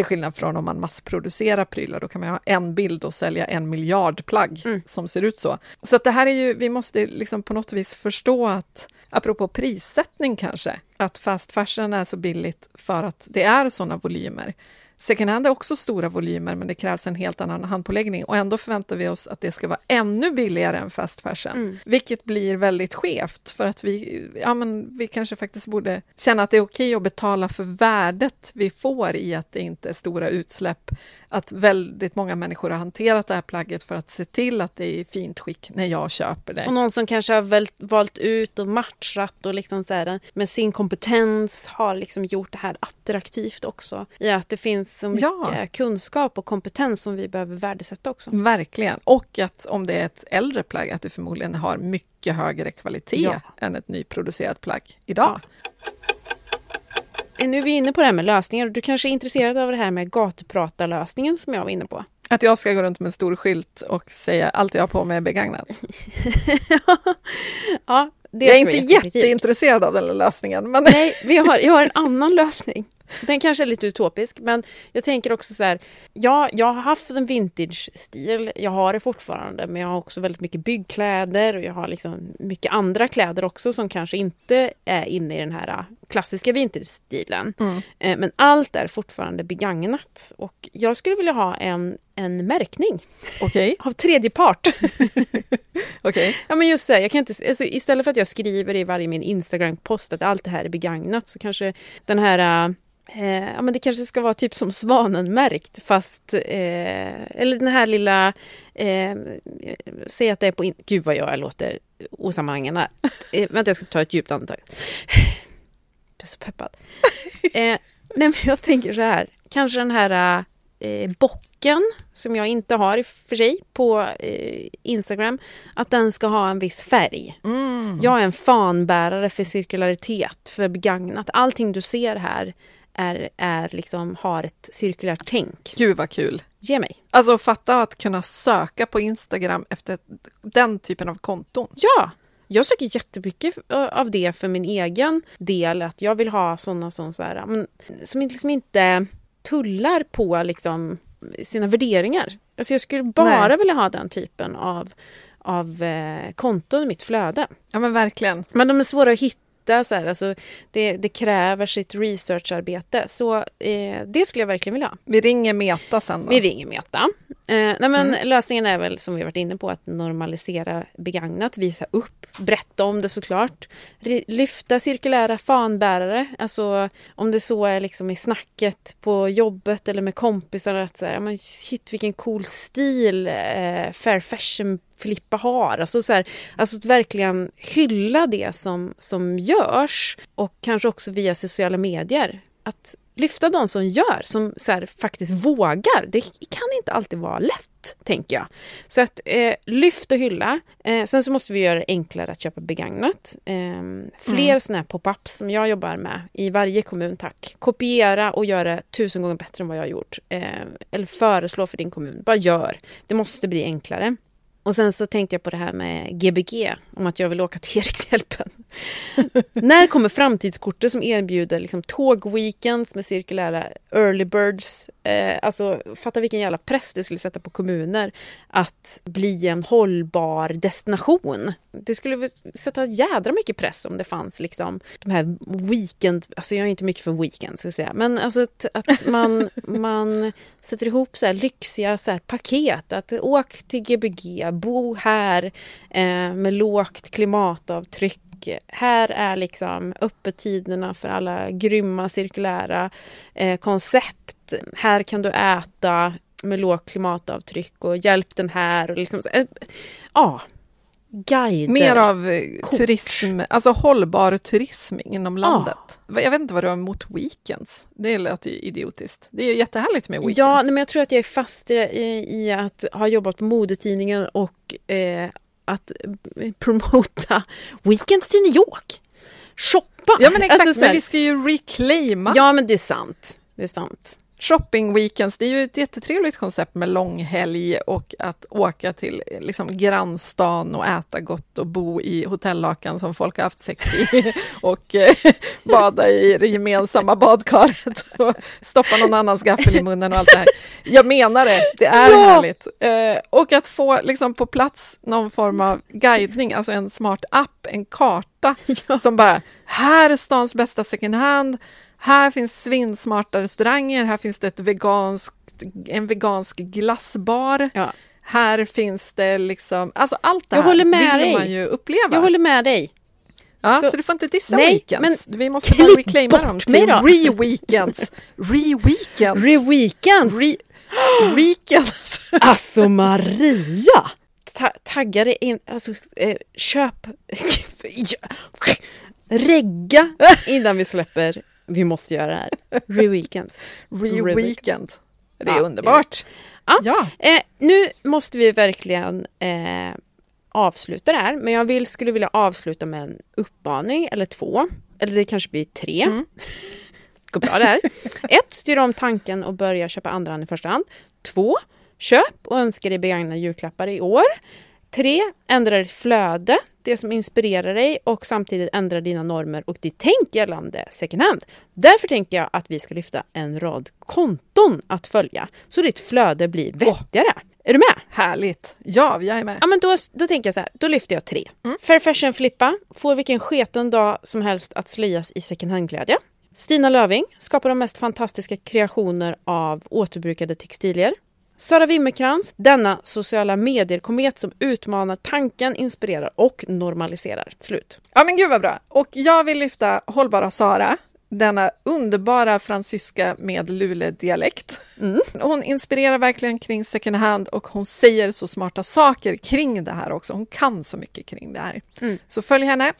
Till skillnad från om man massproducerar prylar, då kan man ha en bild och sälja en miljard plagg Mm. som ser ut så. Så att det här är ju, vi måste liksom på något vis förstå att, apropå prissättning kanske, att fast fashion är så billigt för att det är sådana volymer. Second hand är också stora volymer, men det krävs en helt annan handpåläggning och ändå förväntar vi oss att det ska vara ännu billigare än fast fashion, Mm. vilket blir väldigt skevt för att vi, ja, men vi kanske faktiskt borde känna att det är okej att betala för värdet vi får i att det inte är stora utsläpp, att väldigt många människor har hanterat det här plagget för att se till att det är i fint skick när jag köper det. Och någon som kanske har väl, valt ut och matchat och liksom så här, med sin kompetens har liksom gjort det här attraktivt också. I att det finns så mycket Ja. kunskap och kompetens som vi behöver värdesätta också. Verkligen. Och att om det är ett äldre plagg, att det förmodligen har mycket högre kvalitet Ja. än ett nyproducerat plagg idag. Nu är vi inne på det här med lösningar och du kanske är intresserad av det här med gatupratarlösningen som jag var inne på. Att jag ska gå runt med en stor skylt och säga allt jag har på mig är begagnat. *laughs* ja, det jag är inte jätteintresserad av den lösningen, men Nej, vi har, jag har en annan lösning. Den kanske är lite utopisk, men jag tänker också så här. Ja, jag har haft en vintage-stil. Jag har det fortfarande, men jag har också väldigt mycket byggkläder och jag har liksom mycket andra kläder också som kanske inte är inne i den här äh, klassiska vintage-stilen. Mm. Eh, Men allt är fortfarande begagnat och jag skulle vilja ha en, en märkning okej. av tredje part. *laughs* okej. Ja men just det, jag kan inte, alltså, istället för att jag skriver i varje min Instagram-post att allt det här är begagnat så kanske den här Eh, ja, men det kanske ska vara typ som Svanen-märkt fast... Eh, eller den här lilla... Eh, säg att det är på... In- Gud vad jag låter osammanhängande. *laughs* Eh, vänta, jag ska ta ett djupt andetag. *sighs* Jag är så peppad. *laughs* Eh, nej, men jag tänker så här. Kanske den här eh, bocken som jag inte har i och för sig på eh, Instagram. Att den ska ha en viss färg. Mm. Jag är en fanbärare för cirkularitet, för begagnat. Allting du ser här är, är liksom, har ett cirkulärt tänk. Gud vad kul. Ge mig. Alltså fatta att kunna söka på Instagram efter den typen av konton. Ja! Jag söker jättemycket av det för min egen del. Att jag vill ha sådana som, så här, men, som liksom inte tullar på liksom, sina värderingar. Alltså jag skulle bara Nej. vilja ha den typen av, av eh, konton i mitt flöde. Ja men verkligen. Men de är svåra att hitta. Så här, alltså, det, det kräver sitt researcharbete. Så eh, det skulle jag verkligen vilja ha. Vi ringer Meta sen då. Vi ringer Meta. Eh, nej men Lösningen är väl, som vi varit inne på, att normalisera begagnat, visa upp, berätta om det såklart. Ri- Lyfta cirkulära fanbärare, alltså om det så är liksom i snacket på jobbet eller med kompisar att säga, ja, men shit vilken cool stil eh, fair fashion Filippa har. Alltså, så här, alltså att verkligen hylla det som, som görs och kanske också via sociala medier. Att lyfta de som gör, som så här, faktiskt vågar. Det kan inte alltid vara lätt, tänker jag. Så att eh, lyft och hylla. Eh, sen så måste vi göra det enklare att köpa begagnat. Eh, fler såna här pop-ups som jag jobbar med i varje kommun, tack. Kopiera och göra det tusen gånger bättre än vad jag har gjort. Eh, eller föreslå för din kommun. Bara gör. Det måste bli enklare. Och sen så tänkte jag på det här med Gbg, om att jag vill åka till *laughs* Erikshjälpen. När kommer framtidskortet som erbjuder liksom tågweekends med cirkulära early birds? Eh, alltså, fatta vilken jävla press det skulle sätta på kommuner att bli en hållbar destination. Det skulle sätta jädra mycket press om det fanns liksom de här weekend... Alltså jag är inte mycket för weekend, ska jag säga. Men alltså att, att man, *laughs* man sätter ihop så här lyxiga så här paket. Att åk till Gbg, bo här eh, med lågt klimatavtryck. Här är liksom öppettiderna för alla grymma cirkulära eh, koncept. Här kan du äta med lågt klimatavtryck och hjälp den här. Och liksom, eh, ja, guider. Mer av eh, Kort. turism, alltså hållbar turism inom landet. Jag vet inte vad du har emot weekends. Det låter ju idiotiskt. Det är ju jättehärligt med weekends. Ja, nej, men jag tror att jag är fast i, i, i att ha jobbat på modetidningen och eh, att promota weekends till New York. Shoppa! ja men exakt, Alltså, så men vi ska ju reclaima ja, men det är sant. Det är sant. Shopping weekends. Det är ju ett jättetrevligt koncept med långhelg och att åka till liksom, grannstan och äta gott och bo i hotellakan som folk har haft sex i *laughs* och eh, bada i det gemensamma badkaret och stoppa någon annans gaffel i munnen och allt det här. Jag menar det, det är Ja! härligt. Eh, och att få liksom, på plats någon form av guidning, alltså en smart app, en karta *laughs* Ja. som bara, här är stans bästa second hand, Här finns svinsmarta restauranger, här finns det ett veganskt, en vegansk glassbar. Ja. Här finns det liksom, alltså allt det Jag här håller med vill dig. man ju uppleva. Jag håller med dig. ja, så, så- du får inte dissa Nej, weekends. men Vi måste bara reclaima dem till re-weekends. Re-weekends. Re-weekends! Re- *gasps* weekends. Alltså Maria! Ta tagga dig in, alltså eh, köp, *laughs* regga innan vi släpper Vi måste göra det här. *laughs* Re-weekends. Re-weekend. Det är Ja, underbart. Ja. ja. Eh, nu måste vi verkligen eh, avsluta det här, men jag vill, skulle vilja avsluta med en uppmaning eller två. Eller det kanske blir tre. Mm. *laughs* Går bra det här. *laughs* Ett, styr om tanken och börja köpa andra hand i första hand. Två, köp och önska dig begagnade julklappar i år. Tre, ändra ditt flöde, det som inspirerar dig och samtidigt ändra dina normer och ditt tänk gällande second hand. Därför tänker jag att vi ska lyfta en rad konton att följa så ditt flöde blir vettigare. Är du med? Härligt. Ja, jag är med. Ja, men då, då tänker jag så här, då lyfter jag tre. Fair Fashion Flippa får vilken sketen dag som helst att slöjas i second hand-glädje. Stina Löving skapar de mest fantastiska kreationer av återbrukade textilier. Sara Wimmerkrans, denna sociala medier-komet som utmanar tanken, inspirerar och normaliserar. Slut. Ja men gud vad bra. Och jag vill lyfta Hållbara Sara, denna underbara fransyska med Luleå-dialekt. Hon inspirerar verkligen kring second hand och hon säger så smarta saker kring det här också. Hon kan så mycket kring det här. Så följ henne.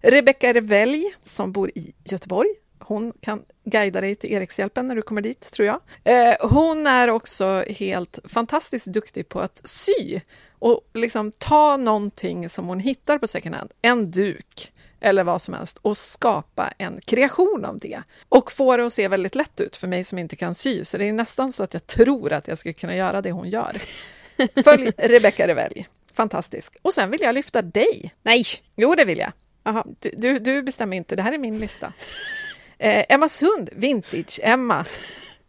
Rebecca Revelj som bor i Göteborg. Hon kan guida dig till Erikshjälpen när du kommer dit, tror jag. Eh, hon är också helt fantastiskt duktig på att sy och liksom ta någonting som hon hittar på second hand, en duk eller vad som helst och skapa en kreation av det. Och få det att se väldigt lätt ut för mig som inte kan sy, så det är nästan så att jag tror att jag skulle kunna göra det hon gör. *laughs* Följ Rebecca Revelj, fantastisk. Och sen vill jag lyfta dig. Nej! Jo, det vill jag. Du, du, du bestämmer inte, det här är min lista. Eh, Emma Sund, Vintage-Emma,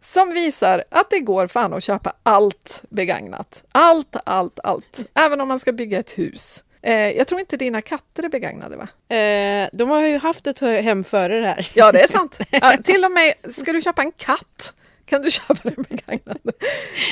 som visar att det går fan att köpa allt begagnat. Allt, allt, allt. Även om man ska bygga ett hus. Eh, jag tror inte dina katter är begagnade, va? Eh, de har ju haft ett hem före det här. Ja, det är sant. Ja, till och med, ska du köpa en katt kan du köpa den begagnad.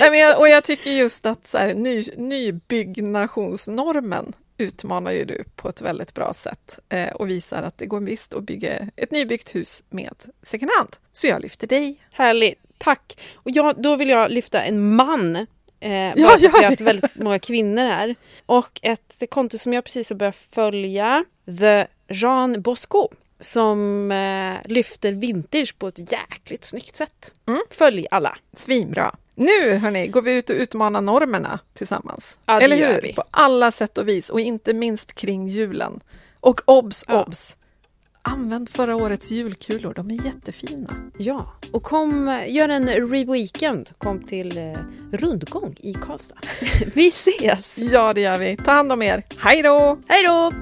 Nej, men jag, och jag tycker just att så här, ny, nybyggnationsnormen utmanar ju du på ett väldigt bra sätt eh, och visar att det går visst att bygga ett nybyggt hus med second hand. Så jag lyfter dig. Härligt, tack! Och jag, då vill jag lyfta en man. Eh, Ja, bara för att gör vi har haft väldigt många kvinnor här. Och ett konto som jag precis har börjat följa, The Jean Bosco, som eh, lyfter vintage på ett jäkligt snyggt sätt. Mm. Följ alla! Svinbra. Nu hörni, går vi ut och utmanar normerna tillsammans. Ja, Eller hur? vi. På alla sätt och vis och inte minst kring julen. Och obs, Ja. obs! Använd förra årets julkulor, de är jättefina. Ja, och kom, gör en re-weekend. Kom till eh, Rundgång i Karlstad. *laughs* vi ses! Ja, det gör vi. Ta hand om er. Hej då! Hej då!